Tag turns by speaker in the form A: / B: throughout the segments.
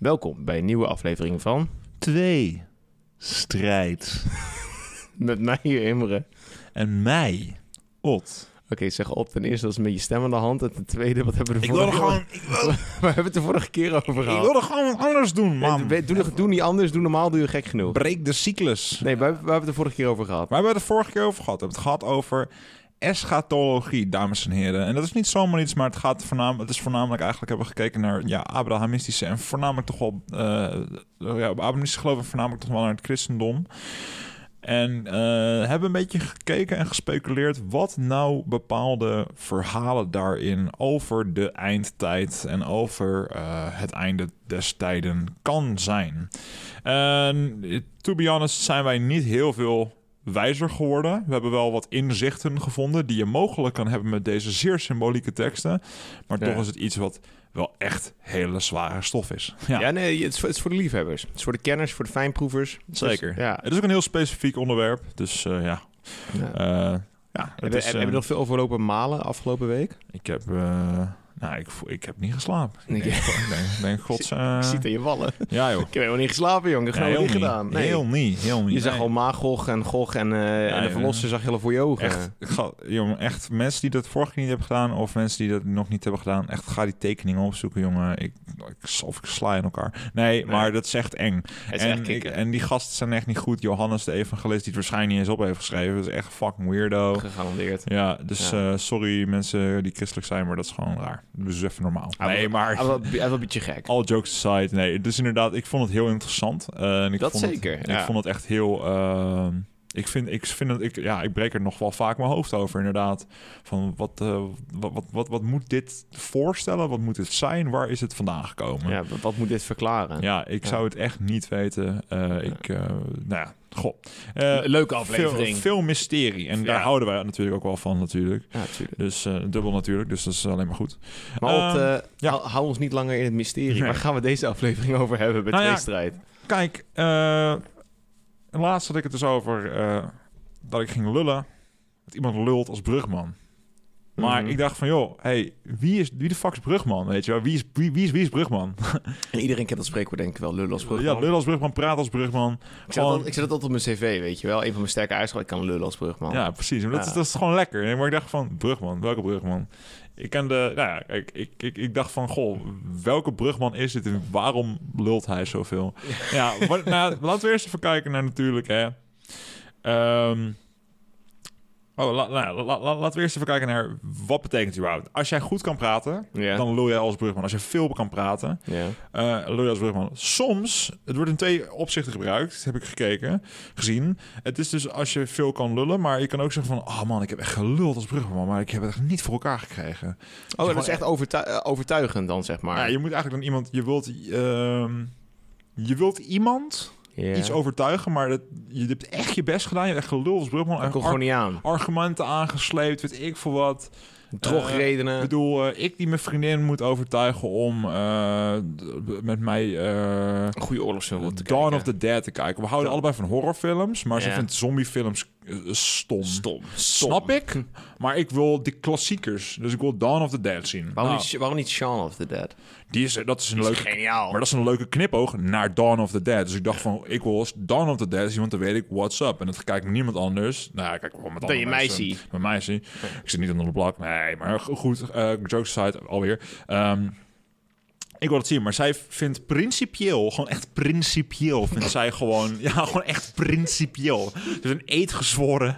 A: Welkom bij een nieuwe aflevering van
B: Twee. Strijd.
A: Met mij hier Imre.
B: En mij. Ot.
A: Oké, zeg op. Ten eerste, dat is met je stem aan de hand. En ten tweede, wat hebben we er
B: Ik
A: vorige
B: wilde gewoon... Ik, wil,
A: We hebben het de vorige keer over
B: ik
A: gehad.
B: wilde gewoon wat anders doen, man.
A: Nee, doe, doe, doe niet anders, doe normaal, doe je gek genoeg.
B: Breek de cyclus.
A: Nee, we, we hebben het de vorige keer over gehad.
B: Waar hebben we het de vorige keer over gehad? We hebben het gehad over eschatologie, dames en heren. En dat is niet zomaar iets, maar het, gaat voornamelijk, het is voornamelijk eigenlijk... hebben we gekeken naar ja, Abrahamistische en voornamelijk toch wel... eh ja, Abrahamistische geloof voornamelijk toch wel naar het christendom. En eh, hebben een beetje gekeken en gespeculeerd wat nou bepaalde verhalen daarin over de eindtijd en over eh, het einde des tijden kan zijn. En to be honest zijn wij niet heel veel wijzer geworden. We hebben wel wat inzichten gevonden die je mogelijk kan hebben met deze zeer symbolieke teksten. Maar
A: Ja.
B: toch is het iets wat wel echt hele zware stof is. Ja,
A: Ja, nee, het is, voor, het is voor de liefhebbers. Het is voor de kenners, voor de fijnproevers.
B: zeker.
A: Dus, ja.
B: Het is ook een heel specifiek onderwerp. Dus eh, ja,
A: ja.
B: Eh, ja,
A: Hebben
B: is,
A: heb,
B: eh,
A: nog veel overlopen malen afgelopen week?
B: Ik heb, nou, ik, ik heb niet geslapen. Ik denk, ik denk, denk gods, eh,
A: Ik zie het aan je wallen.
B: ja joh.
A: Ik heb helemaal niet geslapen, jongen. Ik heb
B: Nee,
A: niet gedaan. Nee.
B: Heel niet, heel niet.
A: Je zag
B: Nee.
A: al Magog en Gog en, eh, en de
B: ja.
A: verlosser zag je al voor je ogen.
B: Echt, ga, jongen, echt mensen die dat vorige keer niet hebben gedaan of mensen die dat nog niet hebben gedaan, echt ga die tekeningen opzoeken, jongen. Ik, ik, of ik sla in elkaar. Nee, maar dat is echt eng.
A: Is
B: en,
A: echt
B: ik, en die gasten zijn echt niet goed. Johannes, de evangelist, die het waarschijnlijk niet eens op heeft geschreven, dat is echt fucking weirdo.
A: Gegarandeerd.
B: Ja, dus
A: Ja.
B: eh, sorry mensen die christelijk zijn, maar dat is gewoon raar. Dus even normaal. Nee, maar
A: was een beetje gek.
B: all jokes aside, nee. Dus inderdaad, ik vond het heel interessant. Eh, en ik
A: Dat
B: vond het-
A: zeker,
B: Ik vond het echt heel... eh, ik vind, ik vind het, ik, ja, ik breek er nog wel vaak mijn hoofd over, inderdaad. Van wat, eh, wat, wat, wat, wat moet dit voorstellen? Wat moet het zijn? Waar is het vandaan gekomen?
A: Ja, wat, moet dit verklaren?
B: Ja, ik
A: Ja.
B: zou het echt niet weten. Eh, Ik, eh, nou ja, goh.
A: Leuke
B: veel,
A: aflevering.
B: veel mysterie. En daar houden wij natuurlijk ook wel van, natuurlijk.
A: Ja, natuurlijk.
B: Dus dubbel natuurlijk, dus dat is alleen maar goed.
A: Maar
B: Ehm,
A: eh,
B: ja.
A: hou, hou ons niet langer in het mysterie.
B: Nee.
A: Waar gaan we deze aflevering over hebben bij
B: Nou ja,
A: Tweestrijd?
B: Kijk, eh laatst had ik het dus over eh, dat ik ging lullen. Dat iemand lult als brugman. Maar
A: Mhm.
B: ik dacht van, joh, hey, wie, is, wie de fuck is brugman, weet je wel? Wie is, wie, wie is, wie is brugman?
A: En iedereen kent dat spreekwoord denk ik wel. Lullen als brugman.
B: Ja, lullen als brugman, praat als brugman.
A: ik, zet dat, ik zet dat altijd op mijn cv, weet je wel. Een van mijn sterke eigenschappen, ik kan lullen als brugman.
B: Ja, precies. Maar dat, is, dat is gewoon lekker. Maar ik dacht van, brugman, welke brugman? Ik ken de, nou ja, ik, ik, ik, ik dacht van, goh, welke brugman is het en waarom lult hij zoveel? Ja, maar, nou, laten we eerst even kijken naar natuurlijk, hè. Ehm, oh, la, nou, la- la- laten we eerst even kijken naar, wat betekent überhaupt? Als jij goed kan praten, dan lul jij als brugman. Als je veel kan praten,
A: ja.
B: eh lul je als brugman. Soms, het wordt in twee opzichten gebruikt, heb ik gekeken, gezien. Het is dus als je veel kan lullen, maar je kan ook zeggen van... Oh man, ik heb echt geluld als brugman, maar ik heb het echt niet voor elkaar gekregen.
A: Oh, dat is echt overtu- eh, overtuigend dan, zeg maar.
B: Ja, je moet eigenlijk dan iemand... Je wilt, ehm, je wilt iemand Iets overtuigen, maar dat, je hebt echt je best gedaan. Je hebt echt geluld als brugman.
A: Dat
B: Ar-
A: gewoon niet aan.
B: argumenten aangesleept, weet ik veel wat.
A: Drogredenen.
B: Ik bedoel, eh, ik die mijn vriendin moet overtuigen om eh, met mij... eh,
A: Een goede oorlogsfilm te
B: Dawn
A: kijken.
B: of the Dead te kijken. We houden
A: Ja.
B: allebei van horrorfilms, maar ze vindt zombiefilms eh, stom.
A: Stom.
B: Snap ik, maar ik wil de klassiekers. Dus ik wil Dawn of the Dead zien.
A: Waarom,
B: Nou,
A: niet, waarom niet Shaun of the Dead?
B: die is, dat is een leuke...
A: geniaal.
B: Maar dat is een leuke knipoog naar Dawn of the Dead. Dus ik dacht van, ik wil Dawn of the Dead zien, want dan weet ik what's up. En dat kijkt niemand anders. Nou ja, kijk gewoon met
A: Dat
B: andere
A: je mij ziet.
B: Met mij zie. Ik zit niet onder de plak. Nee, maar go- goed. eh jokes aside, alweer. Ehm, ik wil het zien, maar zij vindt principieel, gewoon echt principieel, vindt zij gewoon, ja, gewoon echt principieel. Dus een eed gezworen,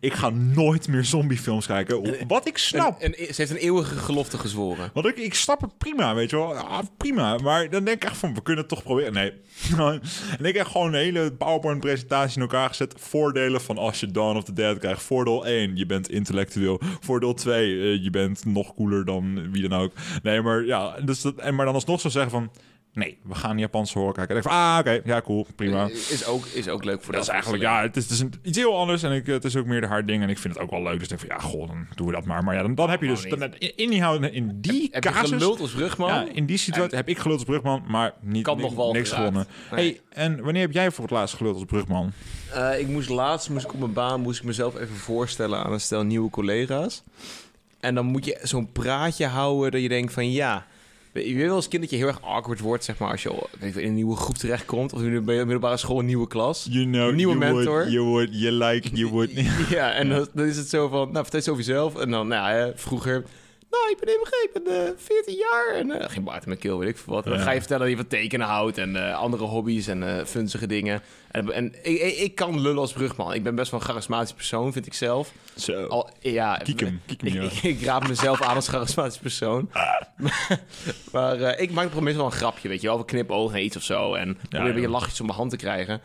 B: ik ga nooit meer zombiefilms kijken. Wat ik snap.
A: Een- een- ze heeft een eeuwige gelofte gezworen.
B: Want ik, ik snap het prima, weet je wel. Ja, prima. Maar dan denk ik echt van, we kunnen het toch proberen. Nee. en ik heb gewoon een hele PowerPoint-presentatie in elkaar gezet. Voordelen van als je Dawn of the Dead krijgt. Voordeel 1, je bent intellectueel. Voordeel 2, eh, je bent nog cooler dan wie dan ook. Nee, maar ja, dus dat, en maar dan alsnog zo zeggen van... Nee, we gaan Japanse horror kijken. En ik denk van, ah, oké, ja, cool, prima.
A: Is ook, is ook leuk voor
B: Dat is eigenlijk, ja, het is, het is een, iets heel anders en ik, het is ook meer de haar ding en ik vind het ook wel leuk. Dus ik denk van, ja, goh, dan doen we dat maar. Maar ja, dan, dan heb je dus,
A: Gewoon
B: dan, in, in, die, houden- in die
A: Heb je
B: casus...
A: geluld als brugman?
B: Ja, in die situatie heb ik geluld als brugman, maar niet,
A: Kan nog wel
B: niks
A: geraakt.
B: gewonnen.
A: Nee.
B: Hey, en wanneer heb jij voor het laatst geluld als brugman?
A: Eh, ik moest laatst, moest ik op mijn baan, moest ik mezelf even voorstellen aan een stel nieuwe collega's. En dan moet je zo'n praatje houden dat je denkt van ja, Je weet wel als kind dat je heel erg awkward wordt, zeg maar, als je je, in een nieuwe groep terechtkomt. Of in de middelbare school een nieuwe klas.
B: You know,
A: Een nieuwe
B: you
A: mentor.
B: You would, you like, you would.
A: Ja, en dan, dan is het zo van, nou, vertel eens over jezelf. En dan, nou ja, vroeger... Nou, ik ben MG, ik ben eh 14 jaar en eh, geen baard in mijn keel, weet ik veel wat. En dan
B: Ja.
A: ga je vertellen dat je van tekenen houdt en eh, andere hobby's en funzige dingen. En, en ik, ik, ik kan lullen als brugman. Ik ben best wel een charismatisch persoon, vind ik zelf.
B: Zo.
A: Al, ja, ik, ik, raad mezelf aan als charismatisch persoon. maar eh, ik maak meestal wel een grapje, weet je wel. Een knipoog naar iets of zo. En probeer een beetje lachjes om mijn hand te krijgen.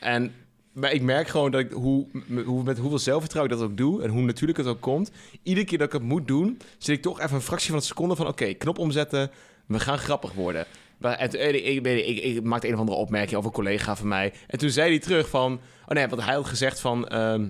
A: En maar ik merk gewoon dat ik, hoe, hoe, met hoeveel zelfvertrouwen ik dat ook doe... en hoe natuurlijk het ook komt... iedere keer dat ik het moet doen... zit ik toch even een fractie van een seconde van... oké, knop omzetten, we gaan grappig worden. En toen, ik, ik, ik, maakte een of andere opmerking over een collega van mij... en toen zei hij terug van... oh nee, want hij had gezegd van... ehm,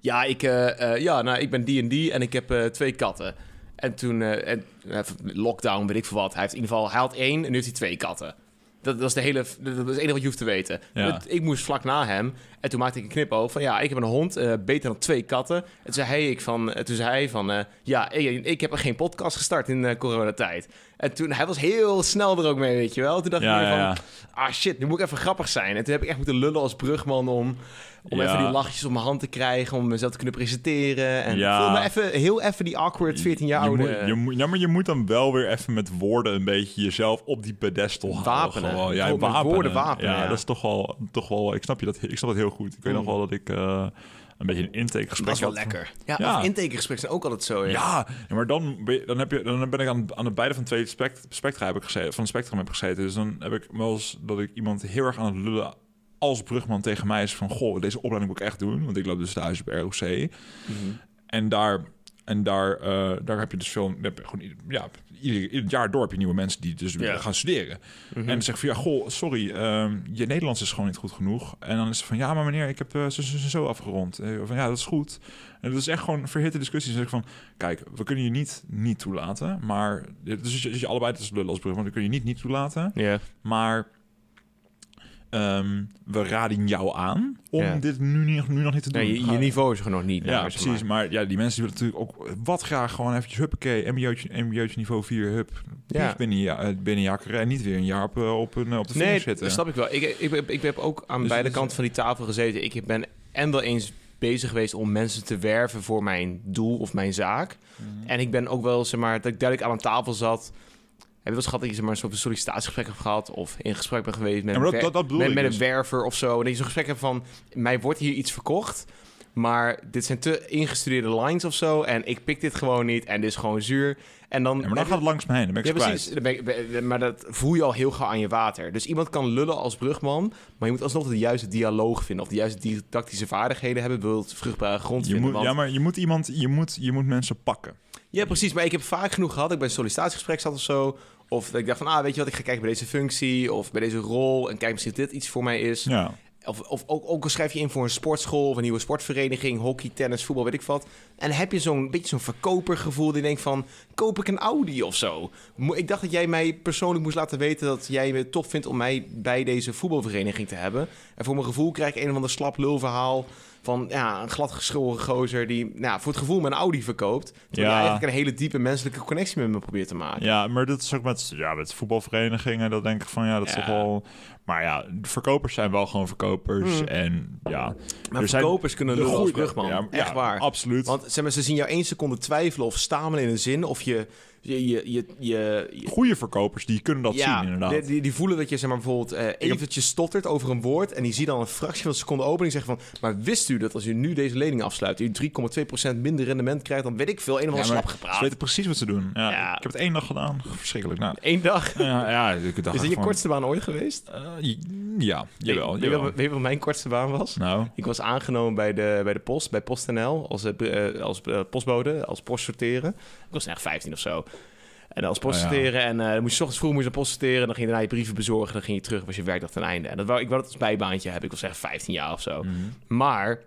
A: ja, ik, eh, eh, ja, nou, ik ben die en die en ik heb eh, twee katten. En toen, eh, en, eh, lockdown, weet ik veel wat. Hij heeft in ieder geval, hij had één en nu heeft hij twee katten. Dat, dat is de hele, dat is het enige wat je hoeft te weten.
B: Ja.
A: Ik moest vlak na hem en toen maakte ik een knipoog van ja, ik heb een hond, eh, beter dan twee katten. En toen zei hij, ik van, eh, toen zei hij van eh, ja, ik, ik heb er geen podcast gestart in eh, coronatijd. En toen, hij was heel snel er ook mee, weet je wel. Toen dacht
B: Ja,
A: ik
B: ja,
A: van,
B: ja.
A: ah shit, nu moet ik even grappig zijn. En toen heb ik echt moeten lullen als brugman om, om
B: Ja.
A: even die lachjes op mijn hand te krijgen, om mezelf te kunnen presenteren. En
B: Ja.
A: ik voel me even, heel even die awkward 14 jaar
B: je
A: oude...
B: moet, je moet, ja, maar je moet dan wel weer even met woorden een beetje jezelf op die pedestal houden.
A: Wapenen.
B: Gewoon. Ja, wapenen.
A: woorden wapenen,
B: Ja,
A: ja.
B: dat is toch wel, toch wel... Ik snap, je dat, ik snap dat heel goed. Ik weet nog
A: Mm.
B: wel dat ik eh, een beetje een intakegesprek
A: dat is wel lekker. Ja,
B: Ja.
A: intakegesprekken zijn ook altijd zo. Ja.
B: Maar dan dan, heb je, dan ben ik aan, aan de beide van twee spect, spectra heb ik gezeten, van het spectrum heb ik gezeten. Dus dan heb ik wel eens dat ik iemand heel erg aan het lullen als brugman tegen mij is van... Goh, deze opleiding moet ik echt doen. Want ik loop dus thuis op ROC.
A: Mhm.
B: En daar, en daar, eh, daar heb je dus veel... Heb gewoon, ja, ieder, ieder jaar door heb je nieuwe mensen die dus
A: Ja.
B: gaan studeren.
A: Mhm.
B: En dan zeg je van, ja, goh, sorry, ehm, je Nederlands is gewoon niet goed genoeg. En dan is het van, ja, maar meneer, ik heb eh, zo, zo, afgerond. Eh, Van, ja, dat is goed. En dat is echt gewoon verhitte discussies. Dan zeg ik van, kijk, we kunnen je niet niet toelaten. Maar, dus je, je allebei, dat is lullen als brug, want we kunnen je niet niet toelaten.
A: Ja.
B: Maar ehm, we raden jou aan om
A: Ja.
B: dit nu, niet- nu nog niet te doen.
A: Nee, je, niveau is er nog niet.
B: ja, precies.
A: maar.
B: Maar ja, die mensen willen natuurlijk ook wat graag gewoon eventjes huppakee, mbo'tje, mbo'tje niveau 4, hup.
A: Ja.
B: Binnen, ja, eh, binnen jakkeren en niet weer een jaar op, eh, op, een, op de
A: Nee,
B: vingers zitten.
A: dat snap ik wel. Ik, ik, ik, ik heb ook aan
B: Dus-
A: beide
B: dus-
A: kanten van die tafel gezeten. Ik ben en wel eens bezig geweest om mensen te werven voor mijn doel of mijn zaak.
B: Mhm.
A: En ik ben ook wel, zeg maar, dat ik duidelijk aan een tafel zat. Heb je wel eens gehad dat je zeg maar, een soort sollicitatiegesprek hebt gehad? Of in gesprek bent geweest met,
B: Ja, maar
A: een
B: dat-
A: wer-
B: dat- dat bedoel
A: met, met
B: dus.
A: een werver of zo. En dat je zo'n gesprek hebt van, mij wordt hier iets verkocht. Maar dit zijn te ingestudeerde lines of zo. En ik pik dit gewoon niet. En dit is gewoon zuur. En dan,
B: Ja, maar dan gaat het langs me heen, dan ben ik
A: ja, precies. ik- maar dat voel je al heel gauw aan je water. Dus iemand kan lullen als brugman, maar je moet alsnog de juiste dialoog vinden. Of de juiste didactische vaardigheden hebben, wil het vruchtbare grond
B: Je
A: vinden.
B: moet,
A: want-
B: ja, maar je moet iemand, je moet, je moet mensen pakken.
A: Ja, precies. Maar ik heb vaak genoeg gehad. Ik bij een sollicitatiegesprek zat of zo. Of dat ik dacht van, ah, weet je wat, ik ga kijken bij deze functie of bij deze rol. En kijk misschien of dit iets voor mij is.
B: Ja.
A: Of, of ook, ook schrijf je in voor een sportschool of een nieuwe sportvereniging, hockey, tennis, voetbal, weet ik wat. En heb je zo'n beetje zo'n verkopergevoel die denkt van, koop ik een Audi of zo? Ik dacht dat jij mij persoonlijk moest laten weten dat jij het tof vindt om mij bij deze voetbalvereniging te hebben. En voor mijn gevoel krijg ik een of ander slap lulverhaal van ja, een gladgeschoren gozer die nou, voor het gevoel mijn Audi verkoopt. Terwijl
B: Ja.
A: eigenlijk een hele diepe menselijke connectie met me probeert te maken.
B: ja, maar dat is ook met, ja, met voetbalverenigingen. Dat denk ik van, ja, dat is toch wel... Maar ja, verkopers zijn wel gewoon verkopers.
A: Hmm.
B: En ja...
A: Maar
B: er zijn
A: verkopers kunnen
B: de
A: lullen als brugman.
B: Ja,
A: Echt waar.
B: Absoluut.
A: Want zeg maar, ze zien jou één seconde twijfelen of stamelen in een zin. Of je... je, je, je, je, je-
B: Goede verkopers, die kunnen dat
A: ja,
B: zien, inderdaad.
A: Die, die, die voelen dat je zeg maar, bijvoorbeeld eh eventjes stottert over een woord. En die zien dan een fractie van een seconde opening zeggen van... Maar wist u dat als u nu deze lening afsluit... u 3,2% minder rendement krijgt... dan weet ik veel, een of
B: Ja,
A: ander
B: maar
A: slap
B: Ze
A: gepraat.
B: weten precies wat ze doen. Ja,
A: Ja.
B: Ik heb het één dag gedaan. Verschrikkelijk. Nou,
A: Eén dag.
B: ja, ja, ik dacht
A: Is dit je
B: van,
A: kortste baan ooit geweest?
B: eh, ja, jawel.
A: Weet
B: jawel.
A: weet je wat mijn kortste baan was?
B: Nou,
A: Ik was aangenomen bij de, bij de post, bij PostNL, als, eh, als postbode, als post sorteren. Ik was echt 15 of zo. En als
B: Oh, ja.
A: sorteren. En eh, dan moest je ochtends vroeg moest je naar post sorteren. Dan ging je daarna je brieven bezorgen. Dan ging je terug, was je werkdag ten einde. En dat wou, ik wou dat als bijbaantje hebben. Ik was echt 15 jaar of zo.
B: mhm.
A: Maar,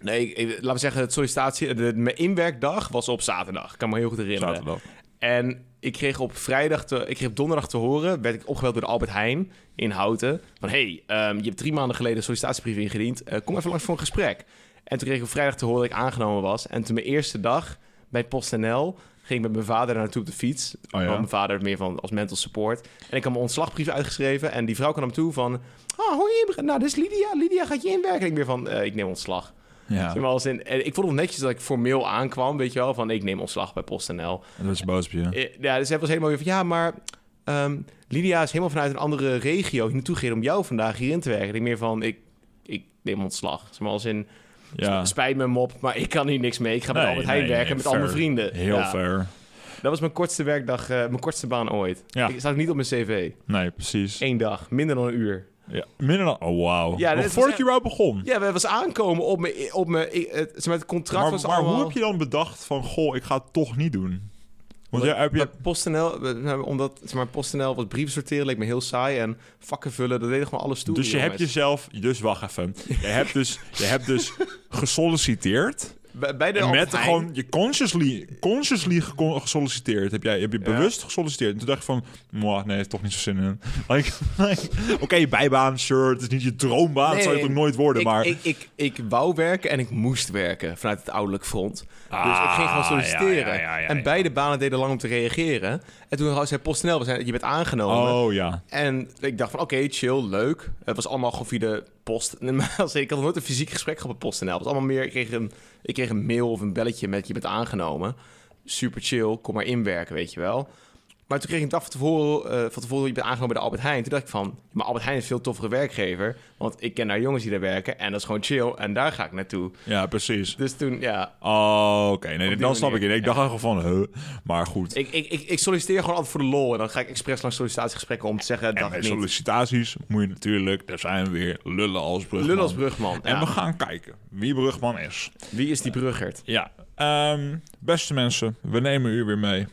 A: nee, ik- laten we zeggen, het sollicitatie, de, mijn inwerkdag was op zaterdag. Ik kan me heel goed herinneren.
B: zaterdag.
A: En ik kreeg op vrijdag, te, ik kreeg op donderdag te horen, werd ik opgebeld door de Albert Heijn in Houten. Van hey, ehm, je hebt drie maanden geleden een sollicitatiebrief ingediend. Eh, kom even langs voor een gesprek. En toen kreeg ik op vrijdag te horen dat ik aangenomen was. En toen mijn eerste dag bij PostNL ging ik met mijn vader naartoe op de fiets.
B: Oh ja?
A: Mijn vader meer van als mental support. En ik had mijn ontslagbrief uitgeschreven. En die vrouw kwam naar me toe van... Oh, hoi, je- nou, dit is Lydia. Lydia gaat je inwerken. En ik meer van, eh, ik neem ontslag.
B: Ja,
A: Zeg maar als in, en ik vond het netjes dat ik formeel aankwam, weet je wel. Van, ik neem ontslag bij PostNL.
B: dat is boos op je.
A: Eh, Ja, dus hij was helemaal weer van... Ja, maar ehm, Lydia is helemaal vanuit een andere regio hier naartoe gereden... om jou vandaag hierin te werken. Ik meer van, ik, ik neem ontslag. Zeg maar als in...
B: Ja,
A: Spijt me, mop, maar ik kan hier niks mee. Ik ga bij
B: Nee,
A: Albert Heijn
B: nee,
A: werken met al mijn vrienden.
B: heel
A: Ja,
B: fair.
A: Dat was mijn kortste werkdag, eh, mijn kortste baan ooit.
B: Ja.
A: Ik staat ook niet op mijn cv.
B: Nee, precies.
A: Eén dag, minder dan een uur.
B: Ja, minder dan... Oh, wauw.
A: Ja, was
B: voordat je überhaupt begon.
A: Ja, we was aankomen op mijn... Op mijn het, het contract
B: maar
A: was
B: maar
A: allemaal...
B: hoe heb je dan bedacht van... Goh, ik ga het toch niet doen? Want jij heb je...
A: PostNL, omdat zeg maar, PostNL wat brieven sorteren leek me heel saai en vakken vullen, dat deden gewoon alle stoelen.
B: Dus je hebt jezelf... Dus wacht even. Je hebt dus, je hebt dus gesolliciteerd...
A: bij, de
B: En met gewoon je consciously, consciously gesolliciteerd. Heb, jij, heb je
A: Ja.
B: bewust gesolliciteerd. En toen dacht je van, "Mwah, nee, toch niet zo zin in. Like, like, Oké, bijbaan, sure. Het is niet je droombaan.
A: Nee,
B: dat zou je toch nooit worden.
A: ik,
B: maar
A: ik, ik, ik wou werken en ik moest werken vanuit het ouderlijk front. dus ik
B: Ah,
A: ging gewoon solliciteren.
B: ja, ja, ja, ja,
A: en beide banen deden lang om te reageren. En toen zei PostNL, je bent aangenomen.
B: Oh ja.
A: En ik dacht van, oké, chill, leuk. Het was allemaal gewoon via de post. Ik had nooit een fysiek gesprek gehad met PostNL. Het allemaal meer, ik kreeg, een, ik kreeg een mail of een belletje met je bent aangenomen. Super chill, kom maar inwerken, weet je wel. Maar toen kreeg ik een dag van tevoren, eh, van tevoren je bent aangenomen bij de Albert Heijn. Toen dacht ik van, maar Albert Heijn is een veel toffere werkgever. Want ik ken daar jongens die daar werken en dat is gewoon chill. En daar ga ik naartoe.
B: Ja, precies.
A: Dus toen, ja,
B: Oh, oké. Nee, dan snap ik het. Ik dacht eigenlijk van, huh. Maar goed.
A: ik, ik, ik, ik solliciteer gewoon altijd voor de lol. En dan ga ik expres langs sollicitatiegesprekken om te zeggen,
B: en
A: dat niet.
B: sollicitaties moet je natuurlijk, daar zijn we weer, lullen als brugman.
A: Lul als brugman.
B: En we gaan kijken wie brugman is.
A: Wie is die bruggert?
B: Ja, ehm, beste mensen, we nemen u weer mee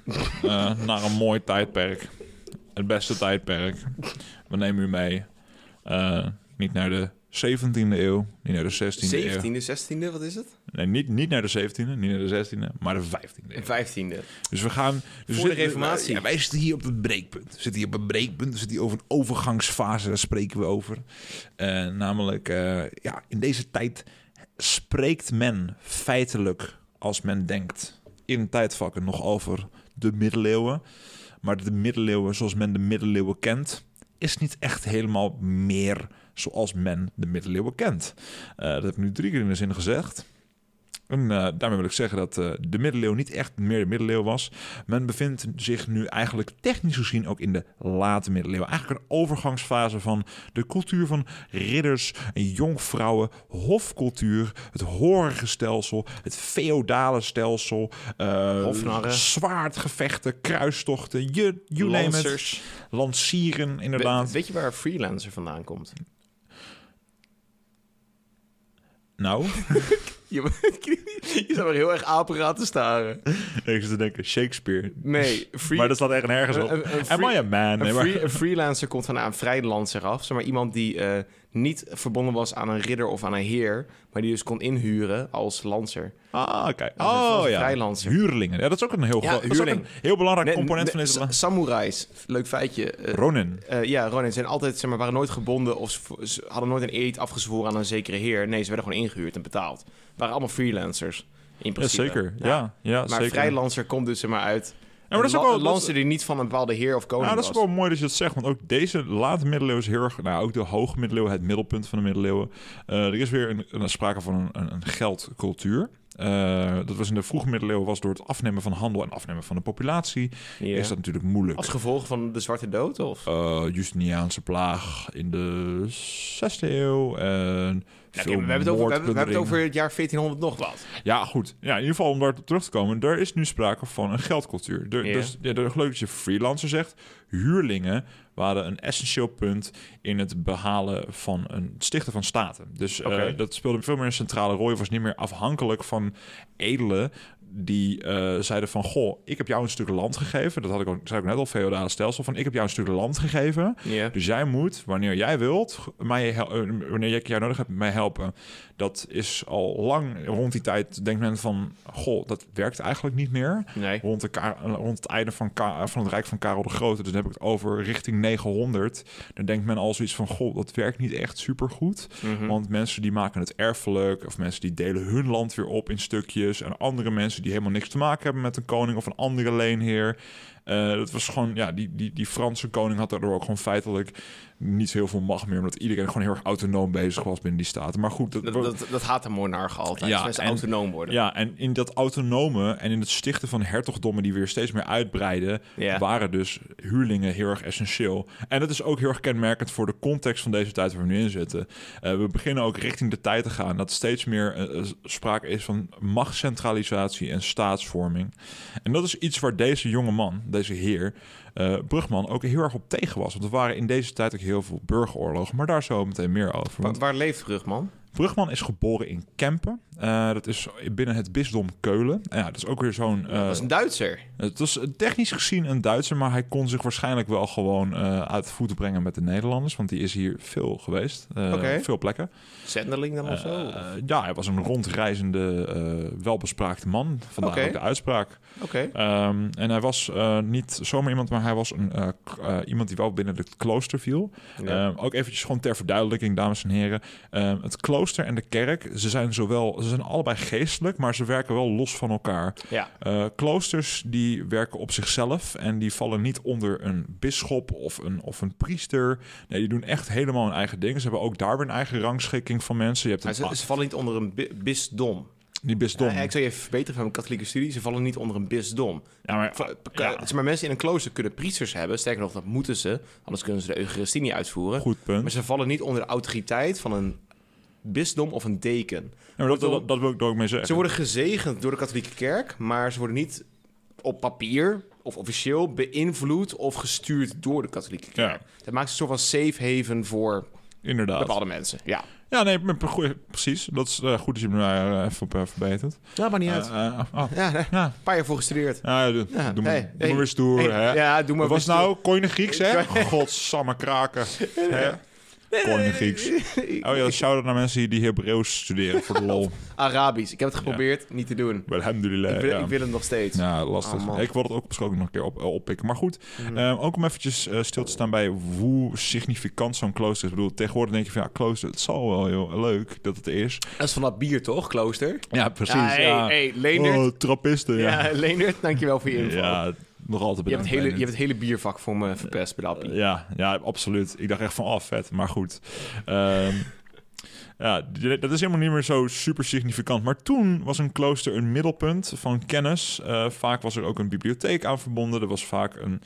B: eh, naar een mooi tijdperk. Het beste tijdperk. We nemen u mee. eh, niet naar de 17e eeuw, niet naar de 16e eeuw.
A: 17e, 16e, wat is het?
B: Nee, niet, niet naar de 17e, niet naar de 16e, maar de 15e eeuw.
A: 15e.
B: Dus we gaan... Dus
A: Voor de reformatie.
B: Ja, wij zitten hier op het breekpunt. We zitten hier op een breekpunt. We zitten hier over een overgangsfase, daar spreken we over. Eh, namelijk, ja, in deze tijd spreekt men feitelijk, als men denkt, in tijdvakken nog over de middeleeuwen. Maar de middeleeuwen zoals men de middeleeuwen kent, is niet echt helemaal meer zoals men de middeleeuwen kent. Eh, dat heb ik nu drie keer in de zin gezegd. En eh, daarmee wil ik zeggen dat eh, de middeleeuwen niet echt meer de middeleeuwen was. Men bevindt zich nu eigenlijk technisch gezien ook in de late middeleeuwen. Eigenlijk een overgangsfase van de cultuur van ridders en jonkvrouwen, hofcultuur, het horige stelsel, het feodale stelsel,
A: Hofnarren.
B: zwaardgevechten, kruistochten, je you name it. Lancieren, inderdaad.
A: We- weet je waar freelancer vandaan komt?
B: nou,
A: Je, je zou er heel erg apparaat te staren.
B: ik zit te denken, Shakespeare.
A: Nee, free,
B: Maar dat staat echt nergens op.
A: Een- een- een
B: Am I a man?
A: Een,
B: maar-
A: free- een freelancer komt van een vrijlancer af. Zeg maar iemand die eh, niet verbonden was aan een ridder of aan een heer, maar die dus kon inhuren als lancer.
B: Ah, oké. Oh, ja. Huurlingen. Ja, dat is ook een heel,
A: Ja,
B: gro- dat is ook
A: huurling.
B: een heel belangrijk component van deze...
A: sa- Samurais, leuk feitje. eh,
B: Ronin.
A: eh, ja, Ronin zijn altijd, zeg maar, waren nooit gebonden of ze, ze hadden nooit een eed afgezworen aan een zekere heer. Nee, ze werden gewoon ingehuurd en betaald. Waren allemaal freelancers. In
B: Ja,
A: principe.
B: zeker. Ja, ja,
A: Maar
B: zeker.
A: vrijlancer komt dus zeg maar uit.
B: Ja, maar dat is ook wel...
A: la-
B: dat is-
A: lancer die niet van een bepaalde heer of koning
B: Ja, dat is ook wel mooi dat je dat zegt, want ook deze late middeleeuwen is heel erg, nou ook de hoge middeleeuwen, het middelpunt van de middeleeuwen. Eh, er is weer een, een sprake van een, een, geldcultuur. Eh, dat was in de vroege middeleeuwen was door het afnemen van handel en afnemen van de populatie
A: Ja.
B: is dat natuurlijk moeilijk.
A: Als gevolg van de Zwarte Dood? Of?
B: Eh, Justiniaanse plaag in de 6e eeuw en
A: We, hebben het over, we, hebben, we hebben het over het jaar 1400 nog wat.
B: Ja, goed. Ja, in ieder geval om daar terug te komen. Er is nu sprake van een geldcultuur. Er. Dus ja, leuk dat je freelancer zegt. Huurlingen waren een essentieel punt in het behalen van een stichten van staten. Dus eh,
A: Oké.
B: dat speelde veel meer een centrale rol. Je was niet meer afhankelijk van edelen die eh, zeiden van... Goh, ik heb jou een stuk land gegeven. Dat had ik ook, zei ik net al, feodale stelsel. Van, ik heb jou een stuk land gegeven. Dus jij moet, wanneer jij wilt, mij eh, wanneer ik jou nodig heb, mij helpen. Dat is al lang rond die tijd, denkt men van, goh, dat werkt eigenlijk niet meer.
A: Nee.
B: Rond, de rond het einde van, Ka- van het Rijk van Karel de Grote, dus dan heb ik het over richting 900. Dan denkt men al zoiets van, goh, dat werkt niet echt supergoed.
A: Mhm.
B: Want mensen die maken het erfelijk, of mensen die delen hun land weer op in stukjes. En andere mensen die helemaal niks te maken hebben met een koning of een andere leenheer. Eh, dat was gewoon, ja, die, die, die Franse koning had daardoor ook gewoon feitelijk niet zo heel veel macht meer. Omdat iedereen gewoon heel erg autonoom bezig was binnen die staten. Maar goed, dat,
A: Dat, dat, dat haat de monarch altijd.
B: Ja, en-
A: autonoom worden.
B: ja, en in dat autonome en in het stichten van hertogdommen die weer steeds meer uitbreiden, waren dus huurlingen heel erg essentieel. En dat is ook heel erg kenmerkend voor de context van deze tijd waar we nu in zitten. Eh, we beginnen ook richting de tijd te gaan dat steeds meer eh, eh, sprake is van machtscentralisatie en staatsvorming. En dat is iets waar deze jonge man, deze heer, eh, Brugman, ook heel erg op tegen was. Want er waren in deze tijd ook heel veel burgeroorlogen, maar daar zo meteen meer over.
A: Wa-
B: Want
A: waar leeft Brugman?
B: Brugman is geboren in Kempen. Eh, dat is binnen het bisdom Keulen. En ja, dat is ook weer zo'n... eh,
A: dat is een Duitser.
B: het was technisch gezien een Duitser, maar hij kon zich waarschijnlijk wel gewoon eh, uit de voeten brengen met de Nederlanders. Want die is hier veel geweest. eh, op Veel plekken.
A: Zendeling dan of zo?
B: Eh, ja, hij was een rondreizende, eh, welbespraakte man. Vandaar ook de uitspraak.
A: Oké.
B: Ehm, en hij was eh, niet zomaar iemand, maar hij was een, eh, eh, iemand die wel binnen het klooster viel.
A: Ja.
B: Ehm, ook eventjes gewoon ter verduidelijking, dames en heren. Ehm, het klooster en de kerk, ze zijn zowel, ze zijn allebei geestelijk, maar ze werken wel los van elkaar.
A: ja.
B: Eh, kloosters die werken op zichzelf en die vallen niet onder een bisschop of een, of een priester. Nee, die doen echt helemaal hun eigen dingen. Ze hebben ook daar weer een eigen rangschikking van mensen. Je hebt
A: Maar
B: een,
A: ze, ze vallen niet onder een bi- bisdom.
B: die bisdom.
A: Ja, ik zou je even verbeteren van mijn katholieke studie. Ze vallen niet onder een bisdom.
B: Ja, maar, ja.
A: maar, mensen in een klooster kunnen priesters hebben. Sterker nog, dat moeten ze. Anders kunnen ze de Eucharistie niet uitvoeren.
B: goed punt.
A: Maar ze vallen niet onder de autoriteit van een bisdom of een deken.
B: Ja, dat, dat, dat wil ik er ook mee zeggen.
A: Ze worden gezegend door de katholieke kerk, maar ze worden niet op papier of officieel beïnvloed of gestuurd door de katholieke kerk. Dat maakt ze een soort van safe haven voor
B: Inderdaad.
A: bepaalde mensen. Ja,
B: Ja, nee, precies. Dat is eh, goed dat je me daar eh, even op eh, verbeterd.
A: ja maar niet uit.
B: Oh,
A: ja, nee,
B: ja.
A: een paar jaar voor gestudeerd.
B: Ja, doe,
A: Ja,
B: doe,
A: hey,
B: maar, doe
A: hey,
B: maar weer stoer,
A: Hey,
B: hè?
A: Ja, doe maar
B: Wat was nou? Kon je Grieks, hè? Godsamme kraken. Hè? Grieks. Oh ja, shout-out naar mensen die, Hebreeuws studeren voor de lol.
A: Arabisch. Ik heb het geprobeerd, niet te doen.
B: Alhamdulillah.
A: ik, wil,
B: ja.
A: ik wil het nog steeds.
B: Ja, lastig.
A: Oh,
B: ik wil het ook persoonlijk nog een keer op, oppikken. Maar goed,
A: Mhm.
B: eh, ook om eventjes eh, stil te staan bij hoe significant zo'n klooster is. Ik bedoel, tegenwoordig denk je van ja, klooster, het zal wel heel leuk dat het is.
A: Dat is van dat bier toch, klooster?
B: Ja, precies.
A: Ja, hey,
B: ja.
A: hey, Leendert.
B: Oh, trappisten, ja.
A: ja. Leendert, dankjewel voor je info.
B: Ja, nog altijd
A: je, hebt het hele, je hebt het hele biervak voor me verpest bij de appie.
B: Ja, ja, absoluut. Ik dacht echt van, oh, vet. Maar goed. Ehm, ja, dat is helemaal niet meer zo super significant. Maar toen was een klooster een middelpunt van kennis. Eh, vaak was er ook een bibliotheek aan verbonden. Er was vaak een,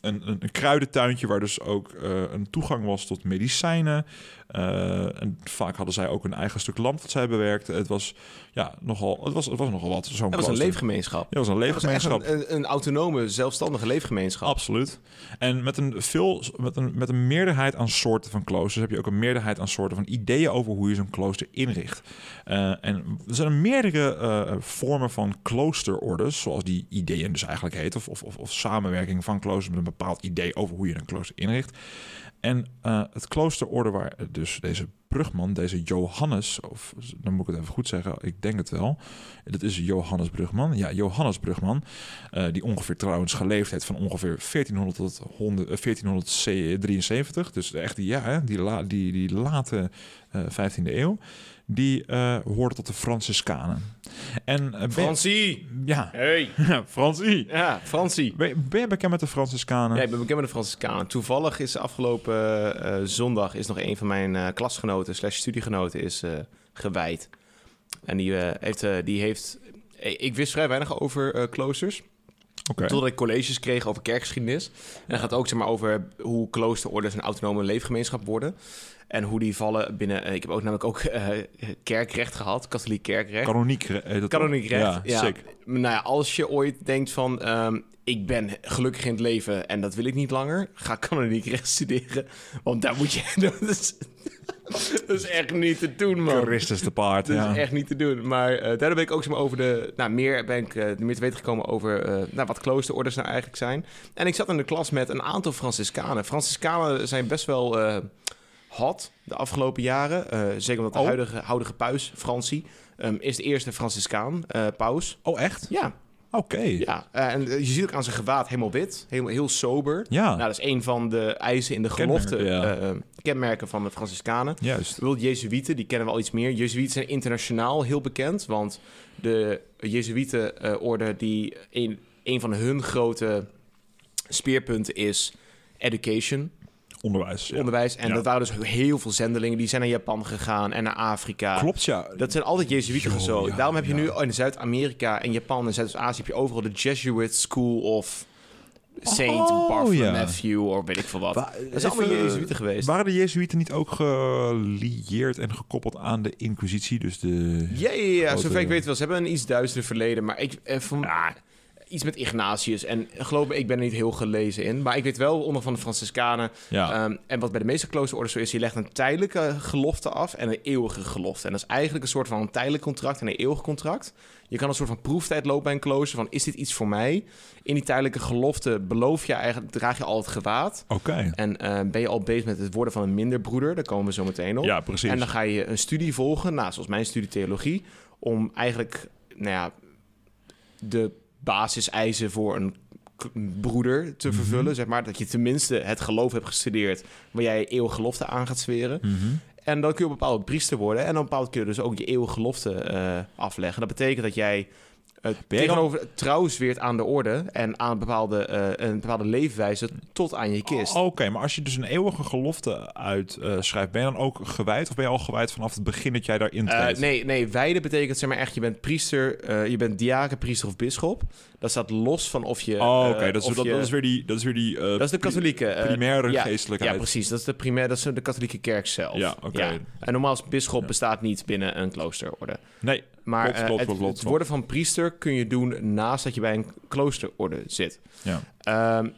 B: een, een, een kruidentuintje waar dus ook eh, een toegang was tot medicijnen. Eh, en vaak hadden zij ook een eigen stuk land dat zij bewerkten. Het was, ja, nogal, het was, het was nogal wat. Zo'n
A: Dat was een leefgemeenschap.
B: Ja, het was een
A: was
B: leefgemeenschap.
A: een, een, een autonome, zelfstandige leefgemeenschap.
B: Absoluut. En met een, veel, met, een, met een meerderheid aan soorten van kloosters heb je ook een meerderheid aan soorten van ideeën over hoe je zo'n klooster inricht. Eh, en er zijn meerdere vormen van kloosterordes, zoals die ideeën dus eigenlijk heet, of, of, of, of samenwerking van kloosters met een bepaald idee over hoe je een klooster inricht. En eh, het kloosterorde waar dus deze Brugman, deze Johannes, of dan moet ik het even goed zeggen, ik denk het wel. Dat is Johannes Brugman. Ja, Johannes Brugman, eh, die ongeveer trouwens geleefd heeft van ongeveer 1400 tot 100, eh, 1473. Dus echt die, ja, die, la, die, die late eh 15e eeuw. Die eh, hoorde tot de Franciscanen. En, ben-
A: Francie!
B: Ja,
A: Hey!
B: Francie.
A: Ja, Francie.
B: Ben, je- ben je bekend met de Franciscanen?
A: Ja, ik ben bekend met de Franciscanen. Toevallig is afgelopen eh, zondag is nog een van mijn eh, klasgenoten slash studiegenoten is eh, gewijd. En die eh, heeft, die heeft... Ik ik wist vrij weinig over eh, kloosters.
B: Oké.
A: Totdat ik colleges kreeg over kerkgeschiedenis. En dan gaat ook zeg maar, over hoe kloosterordes een autonome leefgemeenschap worden. En hoe die vallen binnen... eh, ik heb ook namelijk ook eh, kerkrecht gehad, katholiek kerkrecht.
B: Kanoniek. eh,
A: Kanoniek recht.
B: Ja,
A: Ja,
B: sick.
A: Nou ja, als je ooit denkt van... ehm, ik ben gelukkig in het leven en dat wil ik niet langer... ga kanoniek recht studeren. Want daar moet je... dat, is, dat is echt niet te doen, man.
B: Christus de paard.
A: Dat
B: ja.
A: is echt niet te doen. Maar eh, daardoor ben ik ook zeg maar, over de... Nou, meer ben ik meer te weten gekomen over eh, nou, wat kloosterorders nou eigenlijk zijn. En ik zat in de klas met een aantal Franciscanen. Franciscanen zijn best wel hot de afgelopen jaren. Eh, zeker omdat de
B: Oh.
A: huidige, huidige paus, Francie... ehm, is de eerste Franciscaan, eh, paus.
B: Oh, echt?
A: Ja,
B: Oké. Ja.
A: Ja, eh, en je ziet ook aan zijn gewaad helemaal wit, helemaal heel sober. Nou, dat is een van de eisen in de gelofte
B: Kenmerken, ja.
A: eh, kenmerken van de Franciscanen.
B: Juist.
A: Bijvoorbeeld Jezuïeten, die kennen we al iets meer. Jezuïeten zijn internationaal heel bekend, want de Jezuïeten-orde, die een, een van hun grote speerpunten is education,
B: Onderwijs. ja.
A: onderwijs. En
B: Ja.
A: dat waren dus heel veel zendelingen. Die zijn naar Japan gegaan en naar Afrika.
B: Klopt, ja.
A: Dat zijn altijd Jezuïeten
B: Yo,
A: zo.
B: ja,
A: Daarom heb je nu in Zuid-Amerika en Japan en Zuidoost-Azië... heb je overal de Jesuit School of Saint
B: Oh,
A: Bartholomew
B: ja.
A: of weet ik veel wat.
B: Wa-
A: dat zijn allemaal Jezuïeten geweest.
B: Waren de Jezuïeten niet ook gelieerd en gekoppeld aan de Inquisitie? Dus de...
A: Ja, ja, ja.
B: Grote-
A: Zover ik weet wel. Ze hebben een iets duister verleden. Maar ik... Eh, van, Iets met Ignatius. En geloof me, ik ben er niet heel gelezen in. Maar ik weet wel onder van de Franciscanen.
B: Ja.
A: Ehm, en wat bij de meeste kloosterorders zo is, je legt een tijdelijke gelofte af en een eeuwige gelofte. En dat is eigenlijk een soort van een tijdelijk contract en een eeuwig contract. Je kan een soort van proeftijd lopen bij een klooster van, is dit iets voor mij? In die tijdelijke gelofte beloof je eigenlijk, draag je al het gewaad.
B: Oké.
A: En eh, ben je al bezig met het worden van een minder broeder, daar komen we zo meteen op.
B: Ja, precies.
A: En dan ga je een studie volgen, nou, zoals mijn studie theologie, om eigenlijk, nou ja, de basiseisen voor een broeder te
B: Mhm.
A: vervullen, zeg maar. Dat je tenminste het geloof hebt gestudeerd waar jij je eeuwige gelofte aan gaat zweren.
B: Mhm.
A: En dan kun je op een bepaald priester worden. En een bepaald kun je dus ook je eeuwige gelofte eh, afleggen. Dat betekent dat jij tegenover trouw zweert aan de orde en aan een bepaalde, eh, een bepaalde leefwijze tot aan je kist.
B: Oké, maar als je dus een eeuwige gelofte uitschrijft, ben je dan ook gewijd? Of ben je al gewijd vanaf het begin dat jij daarin
A: Eh,
B: treedt?
A: nee, nee, wijde betekent zeg maar echt, je bent priester, eh, je bent diaken, priester of bisschop. Dat staat los van of je...
B: Oh, oké,
A: eh,
B: dat, dat, is weer die... Dat is, weer die, eh,
A: dat is de katholieke... eh,
B: primaire
A: ja,
B: geestelijkheid.
A: Ja, precies. Dat is de primaire, dat is de katholieke kerk zelf.
B: Ja, oké.
A: En normaal als bisschop
B: Ja.
A: bestaat niet binnen een kloosterorde.
B: Nee,
A: Maar
B: Klopt,
A: eh,
B: klopt,
A: het,
B: klopt, klopt,
A: het worden van priester kun je doen naast dat je bij een kloosterorde zit.
B: ja.
A: Ehm,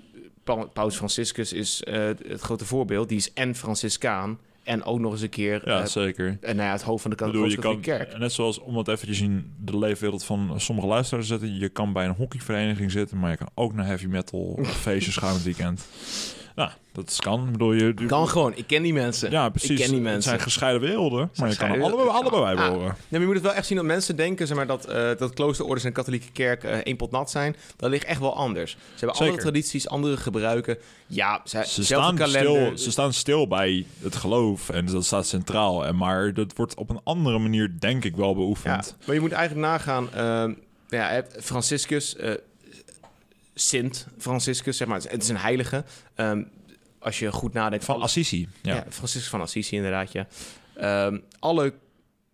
A: Pa- Paus Franciscus is eh, het grote voorbeeld. Die is en Franciscaan en ook nog eens een keer
B: ja
A: eh,
B: zeker.
A: nou ja, het hoofd van de katholieke kerk.
B: net zoals om het eventjes in de leefwereld van sommige luisteraars te zetten, je kan bij een hockeyvereniging zitten, maar je kan ook naar heavy metal feestjes gaan het weekend. Nou, dat kan. Ik bedoel, je, je-
A: Kan gewoon. Ik ken die mensen.
B: Ja, precies.
A: Ik ken die
B: Het
A: mensen.
B: zijn gescheiden werelden, maar je kan er allebei, allebei bij
A: Ah.
B: behoren.
A: Nee, maar je moet het wel echt zien dat mensen denken zeg maar, dat, eh dat kloosterorders en katholieke kerk eh één pot nat zijn. Dat ligt echt wel anders. Ze hebben
B: Zeker.
A: andere tradities, andere gebruiken. Ja, ze,
B: staan,
A: kalender.
B: stil, ze staan stil bij het geloof en dat staat centraal. En maar dat wordt op een andere manier, denk ik, wel
A: ja,
B: beoefend.
A: maar je moet eigenlijk nagaan. ehm, ja, Franciscus, eh, Sint Franciscus, zeg maar. Het is een heilige. Ehm, als je goed nadenkt
B: Van
A: alle-
B: Assisi. Ja.
A: Ja, Franciscus van Assisi inderdaad, ja. Ehm, alle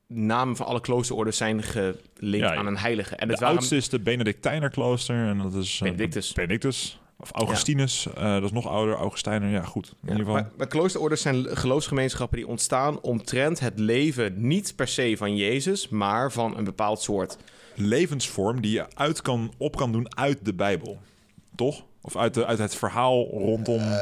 A: namen van alle kloosterorders zijn gelinkt
B: Ja,
A: aan een heilige. En
B: de
A: het waren
B: oudste is de Benedictijnerklooster en dat is... eh,
A: Benedictus.
B: Benedictus. Of Augustinus, eh, dat is nog ouder. Augustijner, ja goed. In
A: Ja,
B: ieder geval.
A: maar, maar kloosterorders zijn geloofsgemeenschappen die ontstaan omtrent het leven niet per se van Jezus, maar van een bepaald soort.
B: Levensvorm die je uit kan, op kan doen uit de Bijbel. Toch? Of uit, de, uit het verhaal rondom...
A: Eh,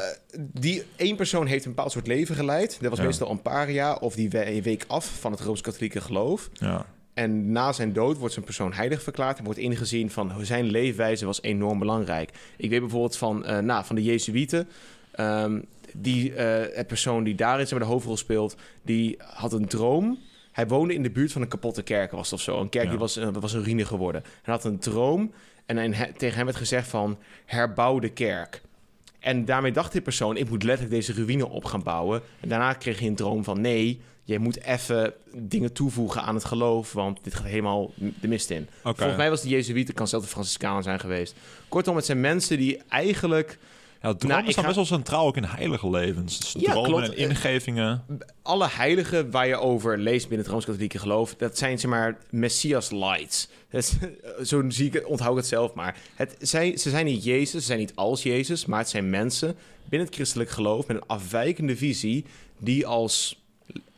A: Die één persoon heeft een bepaald soort leven geleid. Dat was
B: Ja.
A: meestal een paar jaar of die we- week af van het Rooms-Katholieke geloof.
B: ja.
A: En na zijn dood wordt zo'n persoon heilig verklaard en wordt ingezien van zijn leefwijze was enorm belangrijk. Ik weet bijvoorbeeld van, eh nou, van de Jezuïeten. ehm, die eh, het persoon die daarin zeg maar, de hoofdrol speelt, die had een droom. Hij woonde in de buurt van een kapotte kerk, was of zo. Een kerk
B: Ja.
A: die was, eh, was een ruïne geworden. Hij had een droom en hij- tegen hem werd gezegd van herbouw de kerk. En daarmee dacht die persoon, ik moet letterlijk deze ruïne op gaan bouwen. En daarna kreeg hij een droom van, nee, je moet even dingen toevoegen aan het geloof, want dit gaat helemaal de mist in. Volgens mij was de Jezuïeten, kan zelfs de Franciscanen zijn geweest. Kortom, het zijn mensen die eigenlijk
B: Ja, dromen
A: Nou,
B: staan
A: ga-
B: best wel centraal ook in heilige levens. Dus
A: Ja,
B: dromen
A: klopt.
B: en ingevingen.
A: alle heiligen waar je over leest binnen het Rooms-Katholieke geloof, dat zijn zeg maar Messias lights. Dat is- Zo zie ik het, onthoud ik het zelf maar. Het, zij, ze zijn niet Jezus, ze zijn niet als Jezus, maar het zijn mensen binnen het christelijk geloof met een afwijkende visie die als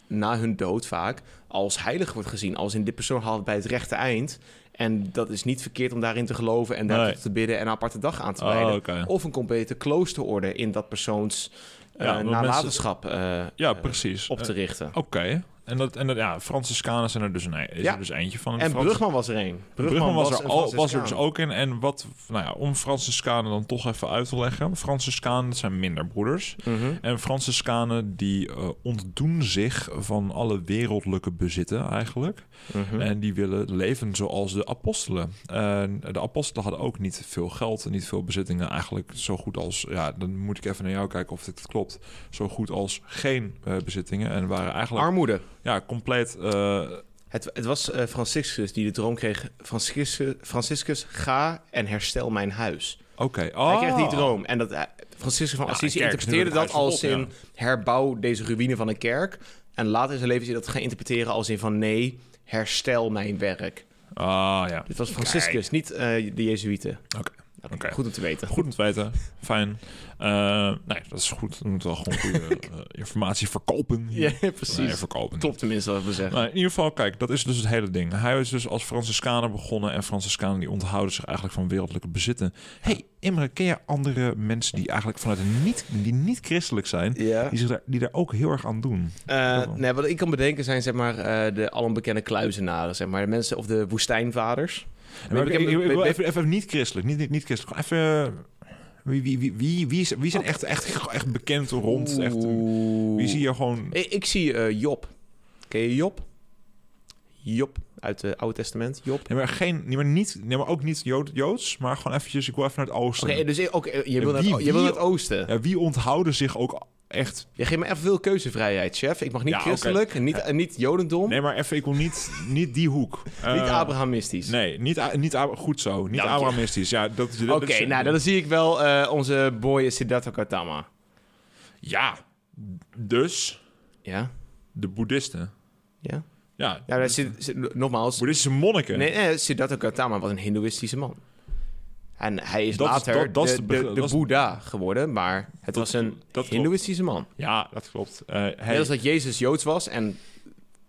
A: na hun dood vaak als heilig wordt gezien. Als in dit persoon haalt bij het rechte eind. En dat is niet verkeerd om daarin te geloven en daar
B: Nee.
A: te bidden en een aparte dag aan te
B: Oh,
A: wijden.
B: oké.
A: Of een complete kloosterorde in dat persoons eh
B: Ja, want
A: nalatenschap eh,
B: Ja,
A: eh,
B: precies.
A: op te richten.
B: Oké. En, dat, en dat, ja, Franciscanen zijn er dus, een, is
A: Ja.
B: er dus eentje van.
A: En
B: Frans-
A: Brugman was er een.
B: Brugman was, er, al, was er dus ook in. En wat, nou ja, om Franciscanen dan toch even uit te leggen. Franciscanen zijn minder broeders.
A: Mhm.
B: En Franciscanen die eh, ontdoen zich van alle wereldlijke bezitten eigenlijk.
A: Mhm.
B: En die willen leven zoals de apostelen. En de apostelen hadden ook niet veel geld en niet veel bezittingen. Eigenlijk zo goed als, ja, dan moet ik even naar jou kijken of dit klopt. Zo goed als geen eh, bezittingen. En waren eigenlijk
A: Armoede.
B: Ja, compleet... eh,
A: Het, het was eh, Franciscus die de droom kreeg. Franciscus, Franciscus, ga en herstel mijn huis.
B: Oké,
A: Hij
B: oh.
A: kreeg die droom. En dat, eh, Franciscus van
B: Ja,
A: Assisi interpreteerde dat als in herbouw deze ruïne van een kerk. En later in zijn leven is hij dat gaan interpreteren als in van nee, herstel mijn werk.
B: Ah, ja.
A: Dit was Franciscus, niet de Jezuïeten.
B: Oké.
A: Oké,
B: Oké.
A: Goed om te weten.
B: Goed om te weten. Fijn. Eh, nee, dat is goed. We moeten wel gewoon goede eh, informatie verkopen.
A: Ja,
B: Nee,
A: precies.
B: verkopen.
A: Klopt tenminste wat we zeggen.
B: Nou, in ieder geval, kijk, dat is dus het hele ding. Hij is dus als Franciscaner begonnen en Franciscanen die onthouden zich eigenlijk van wereldlijke bezitten. hey, Imre, ken je andere mensen die eigenlijk vanuit een niet, die niet christelijk zijn,
A: Ja.
B: die, zich daar, die daar ook heel erg aan doen?
A: Eh, nee, wat ik kan bedenken zijn zeg maar eh, de alombekende kluizenaren, zeg maar. De mensen of de woestijnvaders.
B: Maar ik, even, even niet christelijk, niet, niet, niet christelijk. Even, wie, wie, wie, wie, wie, is, wie zijn echt, echt, echt bekend rond? Echt, wie zie je gewoon...
A: Ik, ik zie eh, Job. Ken je Job? Job uit het Oude Testament. Job.
B: Nee, maar, geen, nee, maar, niet, nee, maar ook niet Jood, Joods, maar gewoon eventjes, ik wil even naar het
A: Oké,
B: oosten.
A: dus ik- oké, je
B: Ja,
A: wil naar
B: wie-
A: het, je wil
B: wie-
A: naar het oosten.
B: Ja, wie onthouden zich ook echt...
A: Je geeft me even veel keuzevrijheid, chef. Ik mag niet
B: Ja,
A: christelijk, en niet, en niet jodendom,
B: Nee, maar even, ik wil niet, niet die hoek.
A: niet
B: Eh,
A: Abrahamistisch.
B: Nee, niet, niet goed zo. Niet
A: Dank je.
B: Abrahamistisch. Ja, dat, dat,
A: Oké, nou dan zie ik wel eh, onze boy Siddhartha Gautama.
B: Ja, dus
A: Ja?
B: de boeddhisten.
A: Ja?
B: Ja,
A: Ja, dat zit, zit- nogmaals.
B: boeddhistische monniken.
A: Nee, nee, Siddhartha Gautama was een hindoeïstische man. En hij is
B: Dat
A: later
B: dat- dat
A: de,
B: de
A: de,
B: dat
A: Boeddha geworden, maar het was een
B: dat klopt.
A: hindoïstische man.
B: Ja, dat klopt. Eh, hij-
A: Net als dat Jezus Joods was en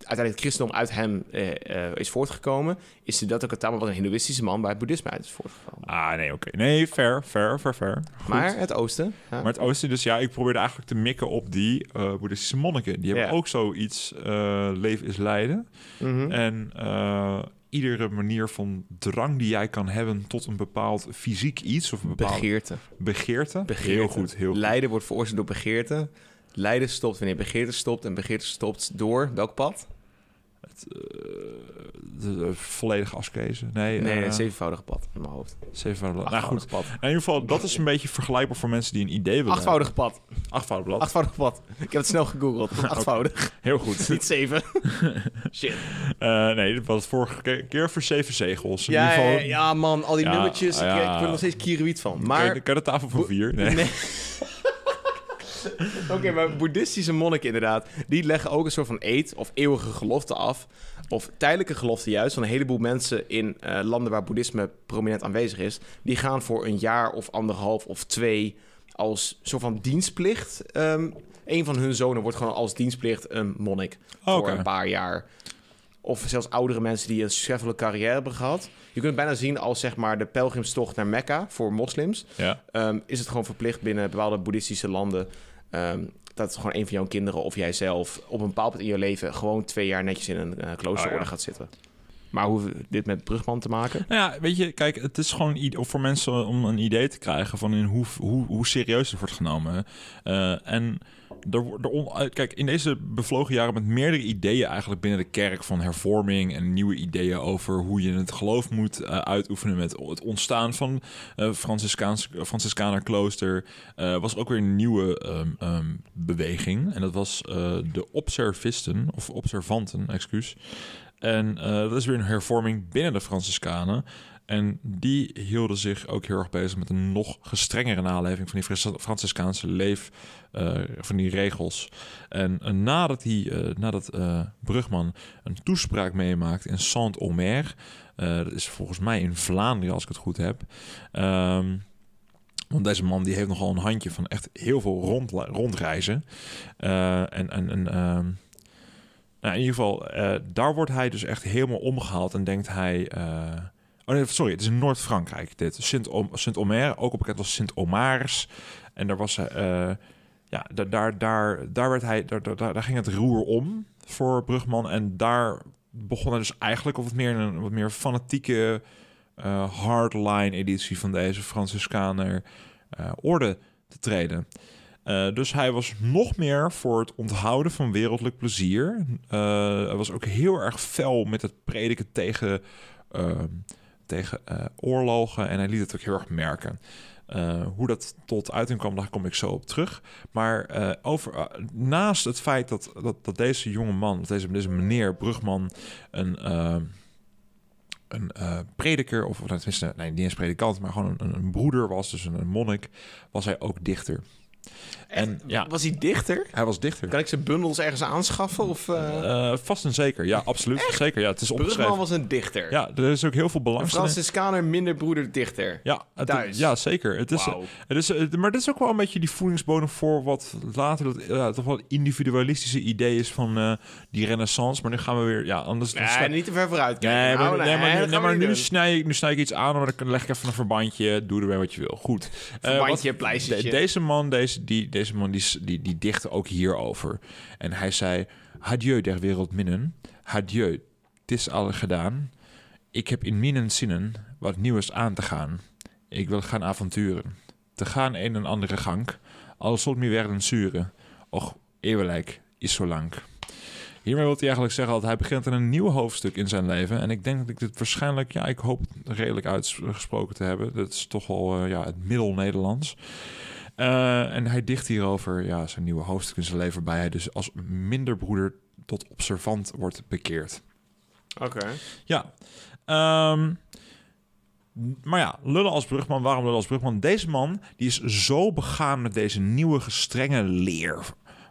A: uiteindelijk het christendom uit hem eh, eh, is voortgekomen, is Siddhartha Gautama was een hindoïstische man waar het boeddhisme uit is voortgekomen.
B: Ah, nee, oké. Nee, fair, fair, fair, fair. Goed.
A: Maar het oosten, ja.
B: Maar het oosten, dus ja, ik probeerde eigenlijk te mikken op die eh, boeddhistische monniken. Die hebben
A: Ja.
B: ook zoiets, leven is lijden.
A: Mhm.
B: En eh, iedere manier van drang die jij kan hebben tot een bepaald fysiek iets of een bepaalde
A: begeerte.
B: begeerte.
A: begeerte.
B: Heel goed, heel goed.
A: Lijden wordt veroorzaakt door begeerte. Lijden stopt wanneer begeerte stopt en begeerte stopt door welk pad?
B: Eh, de, volledige ascese. Nee,
A: Nee,
B: eh,
A: het zevenvoudige pad in mijn hoofd.
B: zevenvoudig. Nou goed,
A: pad.
B: in ieder geval, dat is een beetje vergelijkbaar voor mensen die een idee willen.
A: Achtvoudig pad.
B: Achtvoudig blad.
A: Achtvoudig pad. Ik heb het snel gegoogeld. Achtvoudig.
B: Heel goed.
A: Niet zeven. Shit.
B: Eh, nee, dat was vorige ke- keer voor zeven zegels. In
A: Ja,
B: ieder geval,
A: ja, man. Al die
B: Ja,
A: nummertjes. Ik,
B: ja.
A: ik word er nog steeds kierenwiet van.
B: Kan, je,
A: Maar...
B: kan je de tafel van vier? Nee.
A: Nee. Oké, maar boeddhistische monniken inderdaad, die leggen ook een soort van eed of eeuwige gelofte af. Of tijdelijke gelofte juist, van een heleboel mensen in eh, landen waar boeddhisme prominent aanwezig is. Die gaan voor een jaar of anderhalf of twee als soort van dienstplicht. Ehm een van hun zonen wordt gewoon als dienstplicht een monnik voor
B: Oké.
A: een paar jaar. Of zelfs oudere mensen die een succesvolle carrière hebben gehad. Je kunt het bijna zien als zeg maar de pelgrimstocht naar Mekka voor moslims
B: Ja.
A: ehm, is het gewoon verplicht binnen bepaalde boeddhistische landen. Ehm, dat gewoon een van jouw kinderen of jijzelf op een bepaald punt in je leven gewoon twee jaar netjes in een eh, kloosterorde
B: Oh ja.
A: gaat zitten. Maar hoe dit met Brugman te maken?
B: Nou ja, weet je, kijk, het is gewoon voor mensen om een idee te krijgen van in hoe, hoe, hoe serieus het wordt genomen. Eh, en er, er kijk, in deze bevlogen jaren met meerdere ideeën eigenlijk binnen de kerk van hervorming en nieuwe ideeën over hoe je het geloof moet eh, uitoefenen met het ontstaan van eh Franciscaans, Franciscaner klooster, eh, was ook weer een nieuwe ehm, ehm, beweging. En dat was eh, de observisten, of observanten, excuus. En eh, dat is weer een hervorming binnen de Franciscanen. En die hielden zich ook heel erg bezig met een nog gestrengere naleving van die Franciscaanse leef, eh, van die regels. En eh, nadat, die, eh, nadat Brugman een toespraak meemaakt in Saint-Omer, dat is volgens mij in Vlaanderen als ik het goed heb. Ehm, want deze man die heeft nogal een handje van echt heel veel rond, rondreizen. En en, ehm, nou, in ieder geval, daar wordt hij dus echt helemaal omgehaald en denkt hij... oh sorry, het is in Noord-Frankrijk dit. Sint-Omer, Sint ook al bekend als Sint-Omars. En daar was eh, ja, da- daar, daar, daar, werd hij, daar, daar, daar ging het roer om voor Brugman. En daar begon hij dus eigenlijk op wat meer een wat meer fanatieke eh, hardline editie van deze Franciscaner eh, orde te treden. Dus hij was nog meer voor het onthouden van wereldlijk plezier. Hij was ook heel erg fel met het prediken tegen, eh, tegen eh, oorlogen. En hij liet het ook heel erg merken. Eh, hoe dat tot uiting kwam, daar kom ik zo op terug. Maar eh, over, naast het feit dat, dat, dat deze jonge man, deze, deze meneer Brugman, een, een prediker, of nou, tenminste, nee, niet eens predikant, maar gewoon een, een broeder was, dus een monnik, was hij ook dichter. En ja,
A: Was hij dichter?
B: hij was dichter.
A: Kan ik zijn bundels ergens aanschaffen? Of, eh
B: Eh, vast en zeker, ja, absoluut. Zeker, ja, het is
A: Brugman
B: opgeschreven.
A: was een dichter.
B: Ja, er is ook heel veel
A: een
B: belangstelling.
A: Franciscaner, minder broeder, dichter.
B: Ja, het,
A: Thuis.
B: ja, zeker. Het is, het is, het- maar dit is ook wel een beetje die voedingsbodem voor wat later dat ja, toch wel het individualistische idee is van eh, die renaissance. Maar nu gaan we weer, ja, anders.
A: Nee,
B: sla-
A: niet te ver vooruit kijken.
B: Nee, maar,
A: Nou,
B: nee, maar, nu- nee, maar snij ik, nu snij ik iets aan, maar dan leg ik even een verbandje. Doe ermee wat je wil. Goed. Eh,
A: Verbandje,
B: wat-
A: pleistertje.
B: de- deze man, deze, die, deze man die, die, die dichtte ook hierover. En hij zei: Adieu der wereld minnen. Adieu, het is al gedaan. Ik heb in minnen zinnen wat nieuws aan te gaan. Ik wil gaan avonturen. Te gaan een en andere gang. Al zult me werden zuren. Och, eeuwelijk is zo lang. Hiermee wil hij eigenlijk zeggen dat hij begint aan een nieuw hoofdstuk in zijn leven. En ik denk dat ik dit waarschijnlijk, ja, ik hoop het redelijk uitgesproken te hebben. Dat is toch wel eh, ja, het middel-Nederlands. Eh, en hij dicht hierover ja, zijn nieuwe hoofdstuk in zijn leven, waarbij hij dus als minderbroeder tot observant wordt bekeerd.
A: Oké.
B: Ja. Ehm, maar ja, lullen als brugman. Waarom lullen als brugman? Deze man die is zo begaan met deze nieuwe gestrenge leer.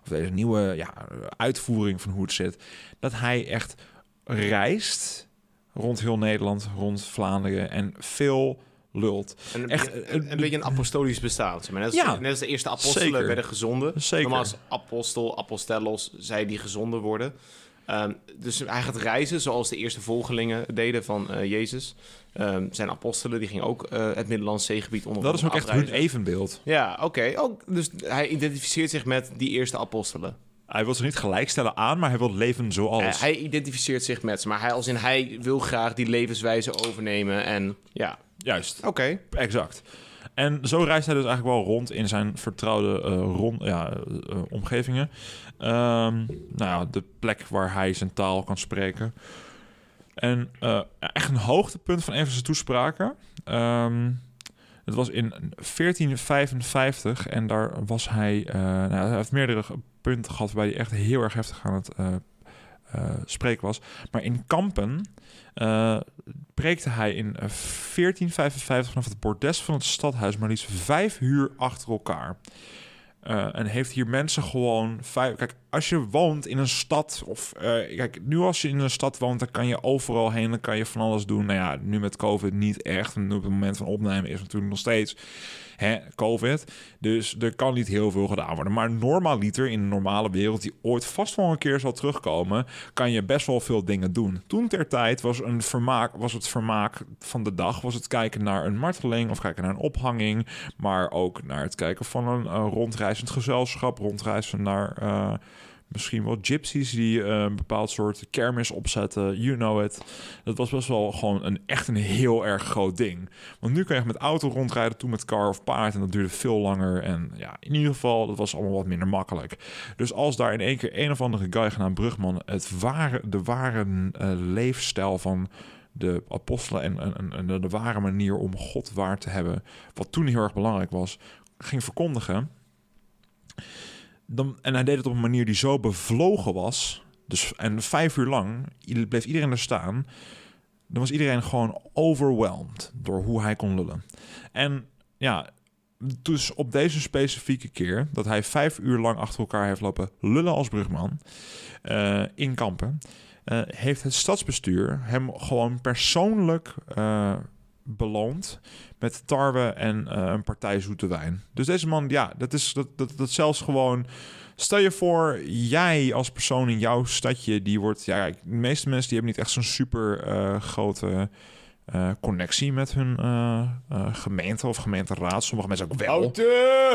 B: Of deze nieuwe ja, uitvoering van hoe het zit. Dat hij echt reist rond heel Nederland, rond Vlaanderen. En veel lult.
A: Een,
B: Echt,
A: een, een, beetje een apostolisch bestaan. Zeg maar. net, als,
B: Ja,
A: net als de eerste apostelen
B: zeker.
A: werden gezonden.
B: Zeker.
A: Normaal als apostel, apostellos, zij die gezonden worden. Ehm, dus hij gaat reizen zoals de eerste volgelingen deden van eh, Jezus. Ehm, zijn apostelen, die gingen ook eh, het Middellandse zeegebied onder
B: Dat is ook echt hun evenbeeld.
A: Ja, oké. Dus hij identificeert zich met die eerste apostelen.
B: Hij wil ze niet gelijkstellen aan, maar hij wil leven zoals.
A: Eh, hij identificeert zich met ze, maar hij als in hij wil graag die levenswijze overnemen. En ja,
B: Juist.
A: oké.
B: Exact. En zo reist hij dus eigenlijk wel rond in zijn vertrouwde eh, rond, ja, eh, eh, omgevingen. Ehm, nou ja, de plek waar hij zijn taal kan spreken. En echt een hoogtepunt van een van zijn toespraken. Ehm, het was in 1455 en daar was hij... nou, hij heeft meerdere punten gehad waarbij hij echt heel erg heftig aan het eh, spreken was. Maar in Kampen eh, preekte hij in eh, 1455 vanaf het bordes van het stadhuis maar liefst vijf uur achter elkaar. Eh, en heeft hier mensen gewoon vijf. Kijk, als je woont in een stad, of eh, kijk, nu als je in een stad woont, dan kan je overal heen, dan kan je van alles doen. Nou ja, nu met COVID niet echt. En op het moment van opnemen is natuurlijk nog steeds hè, COVID. Dus er kan niet heel veel gedaan worden. Maar normaliter in de normale wereld, die ooit vast wel een keer zal terugkomen, kan je best wel veel dingen doen. Toen ter tijd was, een vermaak, was het vermaak van de dag, was het kijken naar een marteling of kijken naar een ophanging, maar ook naar het kijken van een rondreizend gezelschap, rondreizen naar eh, misschien wel gypsies die eh, een bepaald soort kermis opzetten, you know it. Dat was best wel gewoon een echt een heel erg groot ding. Want nu kan je met auto rondrijden, toen met car of paard. En dat duurde veel langer. En ja, in ieder geval, dat was allemaal wat minder makkelijk. Dus als daar in één keer een of andere guy genaamd Brugman... het ware, de ware eh, leefstijl van de apostelen... En, en, en de, de ware manier om God waar te hebben... wat toen heel erg belangrijk was, ging verkondigen... Dan, en hij deed het op een manier die zo bevlogen was... Dus, en vijf uur lang bleef iedereen er staan dan was iedereen gewoon overwhelmed door hoe hij kon lullen. En ja, dus op deze specifieke keer dat hij vijf uur lang achter elkaar heeft lopen lullen als brugman eh, in Kampen, eh, heeft het stadsbestuur hem gewoon persoonlijk eh, beloond met tarwe en eh, een partij zoete wijn. Dus deze man, ja, dat is dat, dat, dat zelfs gewoon. Stel je voor, jij als persoon in jouw stadje, die wordt, ja, de meeste mensen die hebben niet echt zo'n super eh, grote eh, connectie met hun eh, eh, gemeente of gemeenteraad. Sommige mensen ook wel.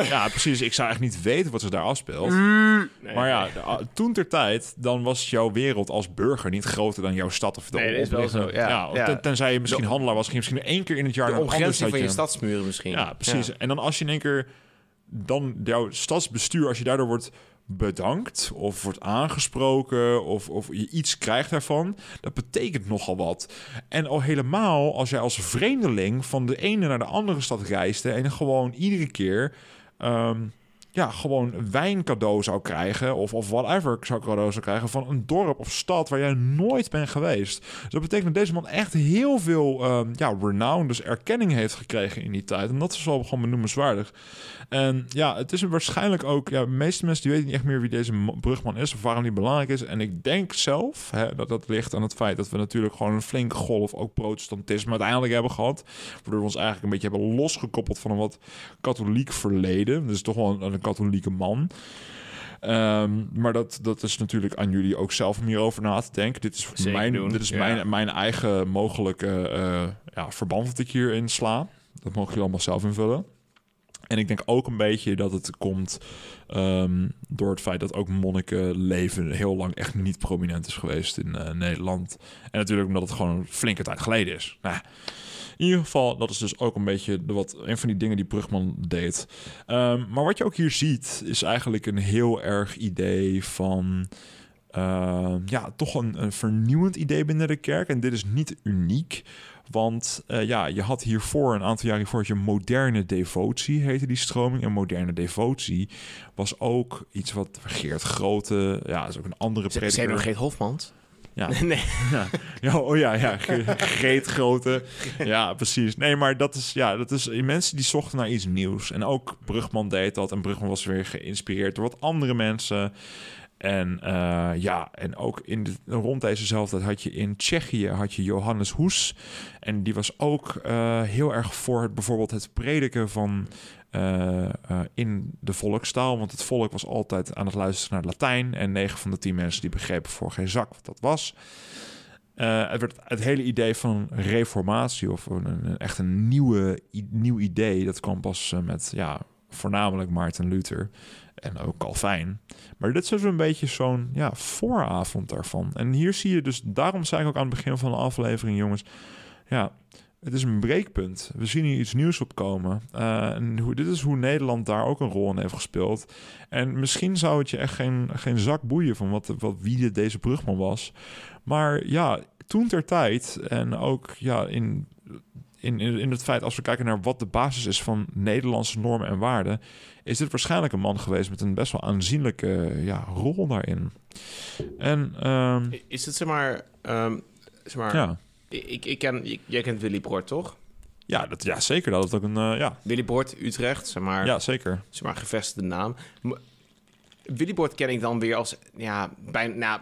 B: Ja, precies. Ik zou echt niet weten wat ze daar afspeelt.
A: Nee,
B: Maar ja, ah, toen ter tijd, dan was jouw wereld als burger niet groter dan jouw stad of de
A: Nee, dat is wel zo, ja.
B: of
A: Ja.
B: ten- tenzij je misschien
A: De-
B: handelaar was, ging misschien één keer in het jaar
A: De omgrenzing van je stadsmuren misschien.
B: Ja, precies. En dan als je in één keer dan jouw stadsbestuur, als je daardoor wordt bedankt of wordt aangesproken of, of je iets krijgt daarvan, dat betekent nogal wat. En al helemaal als jij als vreemdeling van de ene naar de andere stad reisde en gewoon iedere keer ehm, ja, gewoon wijn cadeau zou krijgen of, of whatever zou cadeau zou krijgen van een dorp of stad waar jij nooit bent geweest. Dus dat betekent dat deze man echt heel veel ehm, ja, renown, dus erkenning heeft gekregen in die tijd. En dat is wel gewoon benoemenswaardig. En ja, het is waarschijnlijk ook... Ja, de meeste mensen die weten niet echt meer wie deze ma- brugman is... of waarom die belangrijk is. En ik denk zelf hè, dat dat ligt aan het feit... dat we natuurlijk gewoon een flinke golf ook protestantisme uiteindelijk hebben gehad. Waardoor we ons eigenlijk een beetje hebben losgekoppeld... van een wat katholiek verleden. Dus toch wel een katholieke man. Ehm, maar dat, dat is natuurlijk aan jullie ook zelf om hierover na te denken. Dit is,
A: Zeker
B: mijn,
A: doen,
B: dit is
A: ja.
B: mijn, mijn eigen mogelijke eh, ja, verband dat ik hierin sla. Dat mogen jullie allemaal zelf invullen. En ik denk ook een beetje dat het komt ehm, door het feit dat ook monnikenleven heel lang echt niet prominent is geweest in eh, Nederland. En natuurlijk omdat het gewoon een flinke tijd geleden is. Nou, in ieder geval, dat is dus ook een beetje de wat, een van die dingen die Brugman deed. Ehm, maar wat je ook hier ziet, is eigenlijk een heel erg idee van. ehm, ja, toch een, een vernieuwend idee binnen de kerk. En dit is niet uniek. Want eh, ja, je had hiervoor, een aantal jaar hiervoor, je moderne devotie, heette die stroming. En moderne devotie was ook iets wat Geert Grote, ja, dat is ook een andere
A: er
B: prediker.
A: geen Hofmans?
B: Ja.
A: nee.
B: Ja, ja, oh ja, ja. Ge- Greet Grote. Ja, precies. Nee, maar dat is, ja, dat is mensen die zochten naar iets nieuws. En ook Brugman deed dat. En Brugman was weer geïnspireerd door wat andere mensen. En eh, ja, en ook in de, rond dezezelfde had je in Tsjechië had je Johannes Hoes. En die was ook eh, heel erg voor het, bijvoorbeeld het prediken van eh, in de volkstaal. Want het volk was altijd aan het luisteren naar Latijn. En 9 van de 10 mensen die begrepen voor geen zak wat dat was. Het, werd, het hele idee van reformatie of een, echt een nieuwe, nieuw idee, dat kwam pas met ja, voornamelijk Maarten Luther en ook Calvijn. Maar dit is dus een beetje zo'n ja, vooravond daarvan. En hier zie je dus, daarom zei ik ook aan het begin van de aflevering, jongens, ja, het is een breekpunt. We zien hier iets nieuws opkomen. Eh, en dit is hoe Nederland daar ook een rol in heeft gespeeld. En misschien zou het je echt geen, geen zak boeien van wat, wat, wie dit deze brugman was. Maar ja, toen ter tijd en ook ja, in, in, in, het feit als we kijken naar wat de basis is van Nederlandse normen en waarden, is dit waarschijnlijk een man geweest met een best wel aanzienlijke ja, rol daarin. En ehm,
A: Is het zeg maar... ehm, zeg maar
B: ja.
A: ik, ik ken, ik- jij kent Willy Broert, toch?
B: Ja, dat, ja, zeker. Dat is ook een. eh, ja,
A: Willy Broert, Utrecht, zeg maar,
B: ja, zeker.
A: zeg maar gevestigde naam. M- Willy Broert ken ik dan weer als, ja, bijna, nou,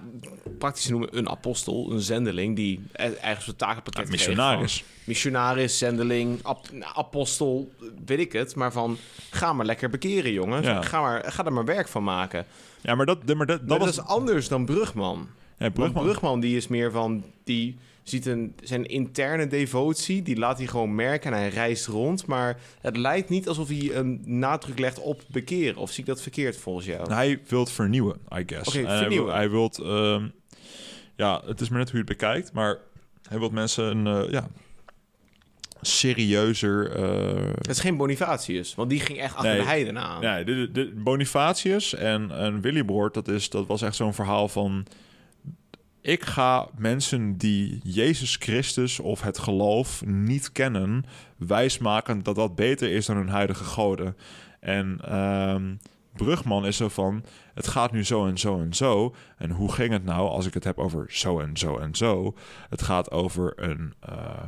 A: praktisch noemen een apostel, een zendeling, die e- eigenlijk zo'n takenpakket
B: Ja,
A: kreeg
B: missionaris.
A: van Missionaris, zendeling, ap- apostel, weet ik het. Maar van, ga maar lekker bekeren, jongen.
B: Ja.
A: Ga, maar, ga er maar werk van maken.
B: Ja, maar dat, maar dat, dat
A: Dat,
B: was.
A: is anders dan Brugman.
B: ja,
A: Brugman.
B: Brugman.
A: Brugman die is meer van, die ziet een, zijn interne devotie, die laat hij gewoon merken en hij reist rond. Maar het lijkt niet alsof hij een nadruk legt op bekeren. Of zie ik dat verkeerd volgens jou?
B: Hij wilt vernieuwen, I guess.
A: Oké,
B: En hij
A: vernieuwen.
B: wil- Hij wilt. ehm, ja, het is maar net hoe je het bekijkt. Maar hij wil mensen een. eh, ja, serieuzer. eh,
A: Het is geen Bonifatius, want die ging echt achter
B: Nee.
A: de heiden aan.
B: Ja, de, de Bonifatius en, en Willibord, dat, is, dat was echt zo'n verhaal van... Ik ga mensen die Jezus Christus of het geloof niet kennen... wijsmaken dat dat beter is dan hun huidige goden. En ehm, Brugman is zo van... Het gaat nu zo en zo en zo. En hoe ging het nou als ik het heb over zo en zo en zo? Het gaat over een... eh,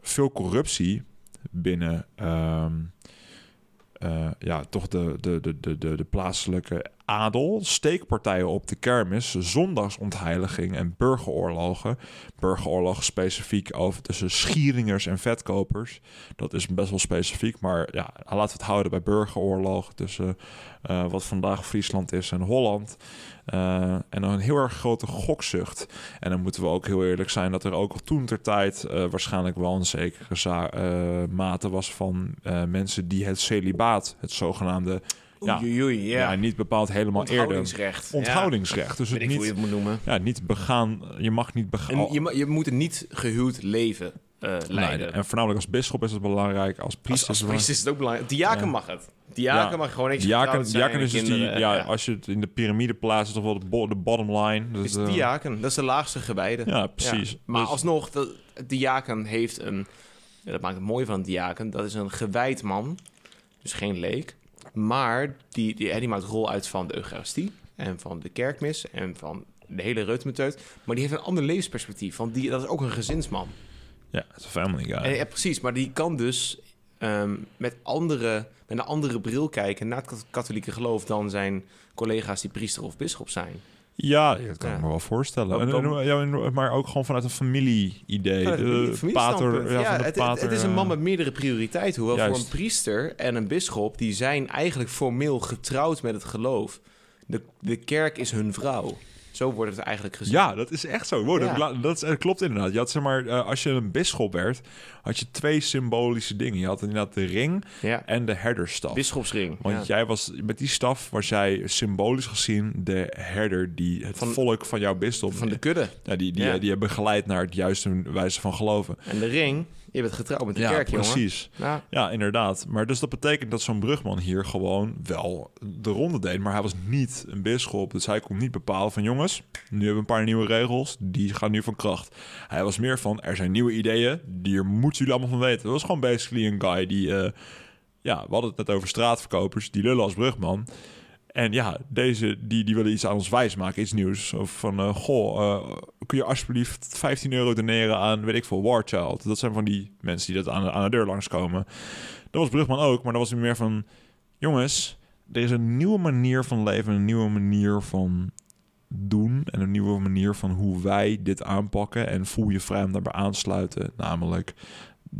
B: veel corruptie binnen... ehm, eh, ja, toch de, de, de, de, de, de plaatselijke adel, steekpartijen op de kermis, zondagsontheiliging en burgeroorlogen. Burgeroorlogen specifiek over tussen schieringers en vetkopers. Dat is best wel specifiek, maar ja, laten we het houden bij burgeroorlog tussen eh, wat vandaag Friesland is en Holland. Uh, en een heel erg grote gokzucht. En dan moeten we ook heel eerlijk zijn dat er ook toen ter tijd uh, waarschijnlijk wel een zekere mate was van mensen die het celibaat, het zogenaamde
A: ja, oei, oei, ja.
B: ja. niet bepaald helemaal
A: Onthoudingsrecht.
B: eerder. Onthoudingsrecht. Dus
A: het
B: niet,
A: hoe je het moet noemen.
B: Ja, niet begaan. Je mag niet begaan.
A: Je, je moet een niet gehuwd leven uh, leiden.
B: En voornamelijk als bisschop is het belangrijk. Als priester,
A: als, als priester is het ook belangrijk. Diaken ja. mag het. Diaken ja. mag gewoon niks
B: diaken,
A: zijn.
B: Diaken is dus die, ja, ja, als je het in de piramide plaatst, is toch wel de, bo de bottom line.
A: Is uh, diaken, dat is de laagste gewijde.
B: Ja, precies.
A: Maar
B: dus,
A: alsnog, de diaken heeft een, dat maakt het mooi van een diaken, dat is een gewijd man, dus geen leek. Maar die, die, die maakt rol uit van de Eucharistie en van de kerkmis en van de hele reutemeteut. Maar die heeft een ander levensperspectief. Want die, dat is ook een gezinsman.
B: Ja, het is een family guy.
A: En, ja, precies. Maar die kan dus um, met, andere, met een andere bril kijken naar het katholieke geloof dan zijn collega's die priester of bisschop zijn.
B: Ja, dat kan ja. ik me wel voorstellen. En, en, ja, maar ook gewoon vanuit een familie-idee. Ja, de pater, ja,
A: het,
B: pater,
A: het, is een man met meerdere prioriteiten. Hoewel Juist. voor een priester en een bisschop... die zijn eigenlijk formeel getrouwd met het geloof. De, de kerk is hun vrouw. Zo wordt het eigenlijk gezien.
B: Ja, dat is echt zo. Wow, ja. dat, dat, dat, klopt inderdaad. Je had zeg maar, uh, als je een bisschop werd, had je twee symbolische dingen. Je had inderdaad de ring
A: ja.
B: en de herderstaf.
A: Bisschopsring.
B: Want jij was met die staf was jij symbolisch gezien de herder die het
A: van,
B: volk van jouw bisschop
A: van de kudde.
B: Ja, die die, die hebben geleid naar het juiste wijze van geloven.
A: En de ring je bent getrouwd met de
B: ja,
A: kerk,
B: precies.
A: jongen.
B: Ja. ja, inderdaad. Maar dus dat betekent dat zo'n brugman hier gewoon wel de ronde deed. Maar hij was niet een bisschop. Dus hij kon niet bepalen van... jongens, nu hebben we een paar nieuwe regels. Die gaan nu van kracht. Hij was meer van, er zijn nieuwe ideeën. Hier moeten jullie allemaal van weten. Dat was gewoon basically een guy die... Uh, ja, we hadden het net over straatverkopers. Die lullen als brugman. En ja, deze die, die willen iets aan ons wijsmaken, iets nieuws. Of van, uh, goh, uh, kun je alsjeblieft 15 euro doneren aan, weet ik veel, War Child. Dat zijn van die mensen die dat aan, aan de deur langskomen. Dat was Brugman ook, maar dat was meer van... Jongens, er is een nieuwe manier van leven, een nieuwe manier van doen... en een nieuwe manier van hoe wij dit aanpakken. En voel je vrij om daarbij aansluiten. Namelijk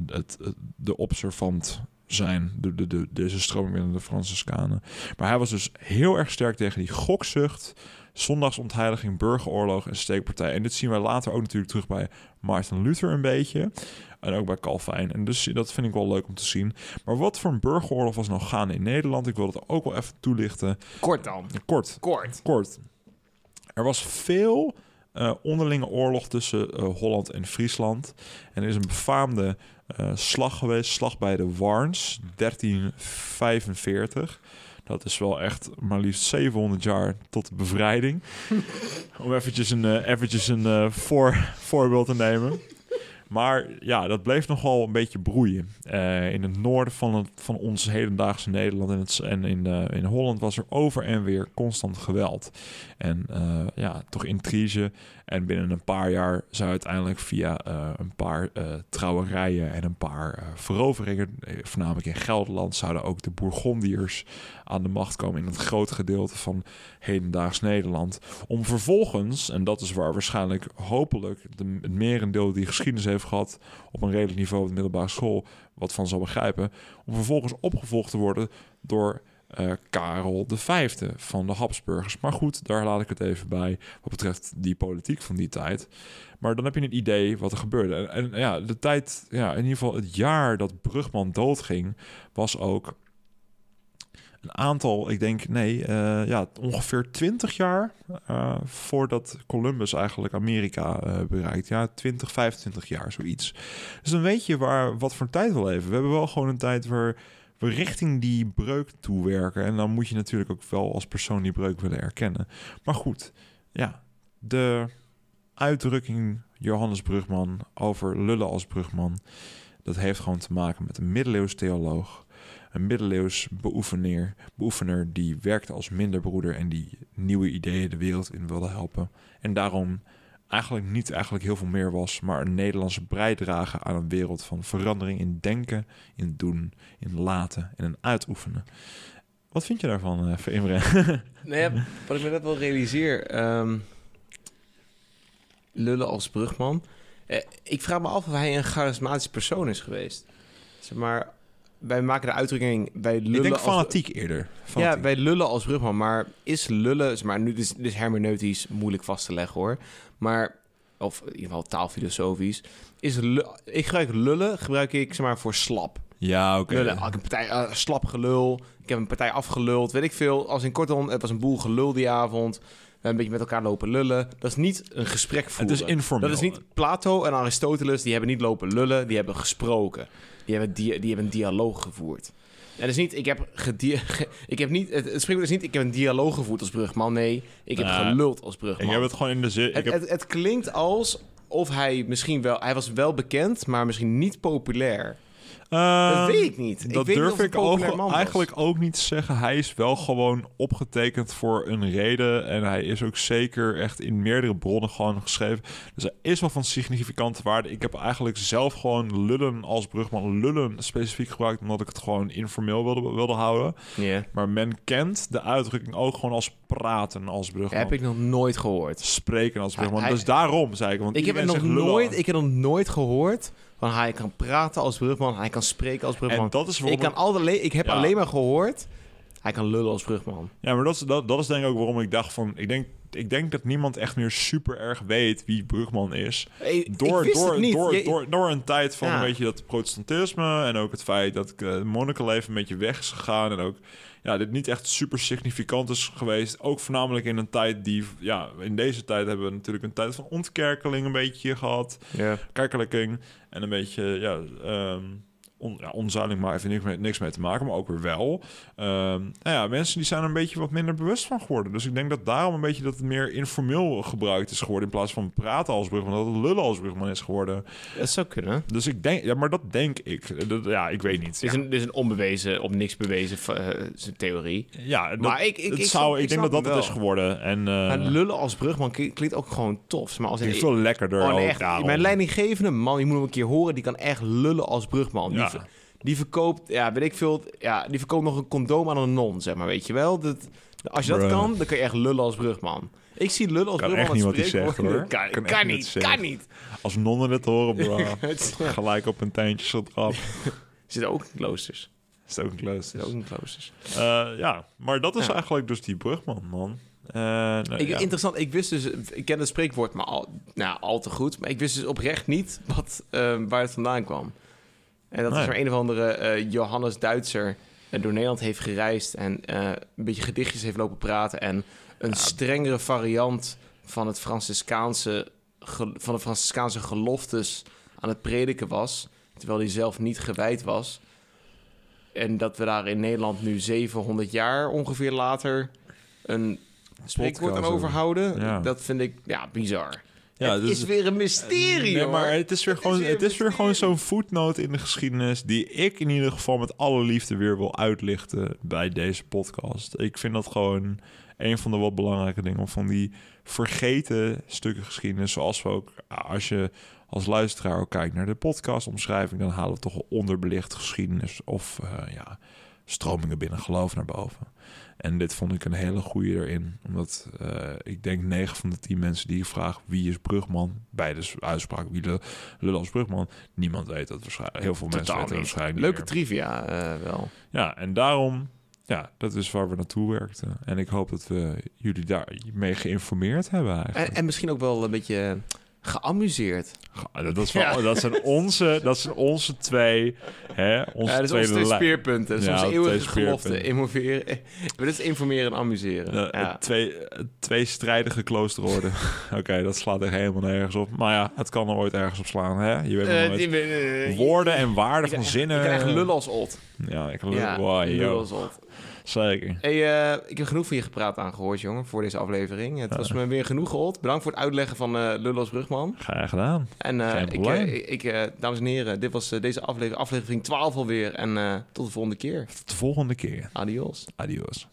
B: het, de observant zijn, de, de, de, deze stroming binnen de Franciscanen. Maar hij was dus heel erg sterk tegen die gokzucht, zondagsontheiliging, burgeroorlog en steekpartij. En dit zien wij later ook natuurlijk terug bij Martin Luther een beetje. En ook bij Calvijn. En dus dat vind ik wel leuk om te zien. Maar wat voor een burgeroorlog was nou gaande in Nederland? Ik wil het ook wel even toelichten.
A: Kort dan.
B: Kort.
A: Kort.
B: Kort. Er was veel uh, onderlinge oorlog tussen uh, Holland en Friesland. En er is een befaamde uh, slag geweest, slag bij de Warns, 1345. Dat is wel echt maar liefst 700 jaar tot de bevrijding. Om eventjes een, eventjes een voor, voorbeeld te nemen. Maar ja, dat bleef nogal een beetje broeien. Uh, in het noorden van, van ons hedendaagse Nederland en, en in, uh, in Holland was er over en weer constant geweld. En uh, ja, toch intrige. En binnen een paar jaar zou uiteindelijk via een paar trouwerijen en een paar veroveringen, voornamelijk in Gelderland, zouden ook de Bourgondiërs aan de macht komen in het grote gedeelte van hedendaags Nederland. Om vervolgens, en dat is waar waarschijnlijk hopelijk de, het merendeel die geschiedenis heeft gehad op een redelijk niveau op de middelbare school, wat van zal begrijpen, om vervolgens opgevolgd te worden door uh, Karel V van de Habsburgers. Maar goed, daar laat ik het even bij wat betreft die politiek van die tijd. Maar dan heb je een idee wat er gebeurde. En, ja, de tijd, ja, in ieder geval het jaar dat Brugman doodging, was ook een aantal, ik denk, nee, uh, ja, ongeveer 20 jaar uh, voordat Columbus eigenlijk Amerika uh, bereikt. Ja, 20, 25 jaar, zoiets. Dus dan weet je waar, wat voor tijd we leven. We hebben wel gewoon een tijd waar richting die breuk toe werken. En dan moet je natuurlijk ook wel als persoon die breuk willen erkennen. Maar goed, ja, de uitdrukking Johannes Brugman over lullen als Brugman, dat heeft gewoon te maken met een middeleeuws theoloog een middeleeuws beoefener, beoefener die werkte als minderbroeder en die nieuwe ideeën de wereld in wilde helpen. En daarom eigenlijk niet eigenlijk heel veel meer was, maar een Nederlandse bijdrage aan een wereld van verandering in denken, in doen, in laten en in uitoefenen. Wat vind je daarvan, uh, Imre?
A: nee, ja, wat ik me net wel realiseer... ehm, lullen als brugman. Eh, ik vraag me af of hij een charismatische persoon is geweest. Zeg maar, wij maken de uitdrukking... Wij lullen
B: Ik denk
A: als-
B: fanatiek eerder.
A: Ja,
B: Fanatiek.
A: wij lullen als brugman, maar is lullen... zeg Maar nu is, is hermeneutisch moeilijk vast te leggen hoor. Maar, of in ieder geval taalfilosofisch... Is ik gebruik lullen, gebruik ik zeg maar voor slap.
B: Ja, oké.
A: Ik heb een partij eh, slap gelul. Ik heb een partij afgeluld, weet ik veel. Als in kortom, het was een boel gelul die avond. Een beetje met elkaar lopen lullen. Dat is niet een gesprek
B: Het
A: voeren.
B: is informeel.
A: Dat is niet Plato en Aristoteles, die hebben niet lopen lullen, die hebben gesproken. Die hebben, die hebben een dialoog gevoerd. En dat is niet, ik heb, ge- ik heb niet, het, het spreekwoord is niet, ik heb een dialoog gevoerd als brugman. Nee, ik heb geluld als brugman.
B: Ik heb het gewoon in de zin...
A: Het,
B: heb,
A: het, het klinkt als of hij misschien wel, hij was wel bekend, maar misschien niet populair. Dat
B: Ehm,
A: weet ik niet.
B: Dat
A: ik weet niet
B: durf ik ook, eigenlijk ook niet te zeggen. Hij is wel gewoon opgetekend voor een reden. En hij is ook zeker echt in meerdere bronnen gewoon geschreven. Dus hij is wel van significante waarde. Ik heb eigenlijk zelf gewoon lullen als brugman. Lullen specifiek gebruikt omdat ik het gewoon informeel wilde, wilde houden. Maar men kent de uitdrukking ook gewoon als praten als brugman.
A: Heb ik nog nooit gehoord.
B: Spreken als brugman.
A: Hij-
B: dus daarom zei ik. Want
A: Ik heb, het nog nooit, ik heb nog nooit gehoord van hij kan praten als brugman, hij kan spreken als brugman.
B: En dat is
A: ik, kan al ik heb alleen maar gehoord, hij kan lullen als brugman.
B: Ja, maar dat is, dat, dat is denk ik ook waarom ik dacht van... Ik denk, ik denk dat niemand echt meer super erg weet wie Brugman is. Door,
A: ik
B: door, door,
A: Je-
B: door, door een tijd van
A: Ja.
B: een beetje dat protestantisme... en ook het feit dat eh, het monnikenleven een beetje weg is gegaan... en ook ja, dit niet echt super significant is geweest. Ook voornamelijk in een tijd die... Ja, in deze tijd hebben we natuurlijk een tijd van ontkerkeling een beetje gehad.
A: Ja.
B: Kerkelijking en een beetje... Ja, ehm on, ja, onzuiling, maar er niks mee, niks mee te maken, maar ook weer wel. Ehm, nou ja, mensen die zijn er een beetje wat minder bewust van geworden. Dus ik denk dat daarom een beetje dat het meer informeel gebruikt is geworden... in plaats van praten als brugman, dat het lullen als brugman is geworden.
A: Dat zou kunnen.
B: Dus ik denk, ja, maar dat denk ik. Dat, ja, ik weet niet.
A: Het is,
B: Ja,
A: een, is een onbewezen, op niks bewezen eh, theorie.
B: ja dat,
A: maar ik- ik- ik
B: zou, ik,
A: ik
B: denk dat dat het is geworden. En eh
A: Maar lullen als brugman kli- klinkt ook gewoon tof. Maar als
B: het
A: in,
B: is veel lekkerder
A: oh, echt, mijn leidinggevende man, je moet hem een keer horen, die kan echt lullen als brugman. Die,
B: Ja.
A: Die verkoopt, ja, weet ik veel, ja, die verkoopt nog een condoom aan een non, zeg maar, weet je wel. Dat, als je dat
B: Bruh.
A: kan, dan kan je echt lullen als brugman. Ik zie lullen als
B: Kan
A: brugman
B: echt niet wat hij zegt, hoor.
A: Kan,
B: Kan
A: kan,
B: niet
A: kan niet.
B: Als nonnen dit horen, bro,
A: Het
B: gelijk op een tijntje zo trap.
A: zit ook in kloosters.
B: Is het ook een klus.
A: Zit ook in kloosters.
B: Ja, maar dat is
A: Ja.
B: eigenlijk dus die brugman, man. Eh, nou,
A: Ik,
B: ja.
A: Interessant, ik wist dus, ik ken het spreekwoord maar al, nou, al te goed, maar ik wist dus oprecht niet wat, eh, waar het vandaan kwam. En dat is maar een of andere eh, Johannes Duitser eh, door Nederland heeft gereisd en eh, een beetje gedichtjes heeft lopen praten en een strengere variant van het Franciscaanse, van de Franciscaanse geloftes aan het prediken was, terwijl hij zelf niet gewijd was. En dat we daar in Nederland nu 700 jaar ongeveer later een spreekwoord aan overhouden.
B: Ja.
A: Dat vind ik ja, bizar.
B: Ja,
A: het
B: dus-
A: is weer een mysterie,
B: Nee,
A: hoor.
B: maar het is weer
A: Het
B: gewoon,
A: is weer
B: het is weer gewoon zo'n voetnoot in de geschiedenis die ik in ieder geval met alle liefde weer wil uitlichten bij deze podcast. Ik vind dat gewoon een van de wat belangrijke dingen om van die vergeten stukken geschiedenis, zoals we ook als je als luisteraar ook kijkt naar de podcastomschrijving, dan halen we toch onderbelicht geschiedenis of eh, ja, stromingen binnen geloof naar boven. En dit vond ik een hele goede erin. Omdat eh, ik denk 9 van de 10 mensen die je vraagt wie is Brugman, bij de uitspraak wie de lullen als Brugman, niemand weet dat waarschijnlijk. Heel veel mensen weten dat waarschijnlijk
A: Leuke trivia eh, wel.
B: Ja, en daarom, ja, dat is waar we naartoe werkten. En ik hoop dat we jullie daarmee geïnformeerd hebben eigenlijk.
A: En, en misschien ook wel een beetje geamuseerd.
B: Dat, is wel,
A: Ja.
B: dat, zijn onze, dat zijn onze twee, hè, onze
A: Ja, dat is
B: twee,
A: onze twee speerpunten. Dat is
B: Ja,
A: onze eeuwige gelofte. Informeren. Dit is informeren en amuseren. Ja.
B: twee, twee strijdige kloosterorden. Oké, dat slaat echt helemaal nergens op. Maar ja, het kan er ooit ergens op slaan. Hè? Je weet
A: Eh,
B: nooit.
A: die-
B: Woorden en waarden van zinnen.
A: Je kan echt lullen als ot.
B: Ja, ik lul.
A: Ja,
B: wow, yo.
A: als ot.
B: Zeker.
A: Hey, eh, ik heb genoeg van je gepraat aangehoord, jongen, voor deze aflevering. Het was me weer genoeg gehold. Bedankt voor het uitleggen van Lullen als Brugman.
B: Graag gedaan.
A: En eh, ik, ik dames en heren, dit was deze aflevering, aflevering 12 alweer. En tot de volgende keer.
B: Tot de volgende keer.
A: Adios.
B: Adios.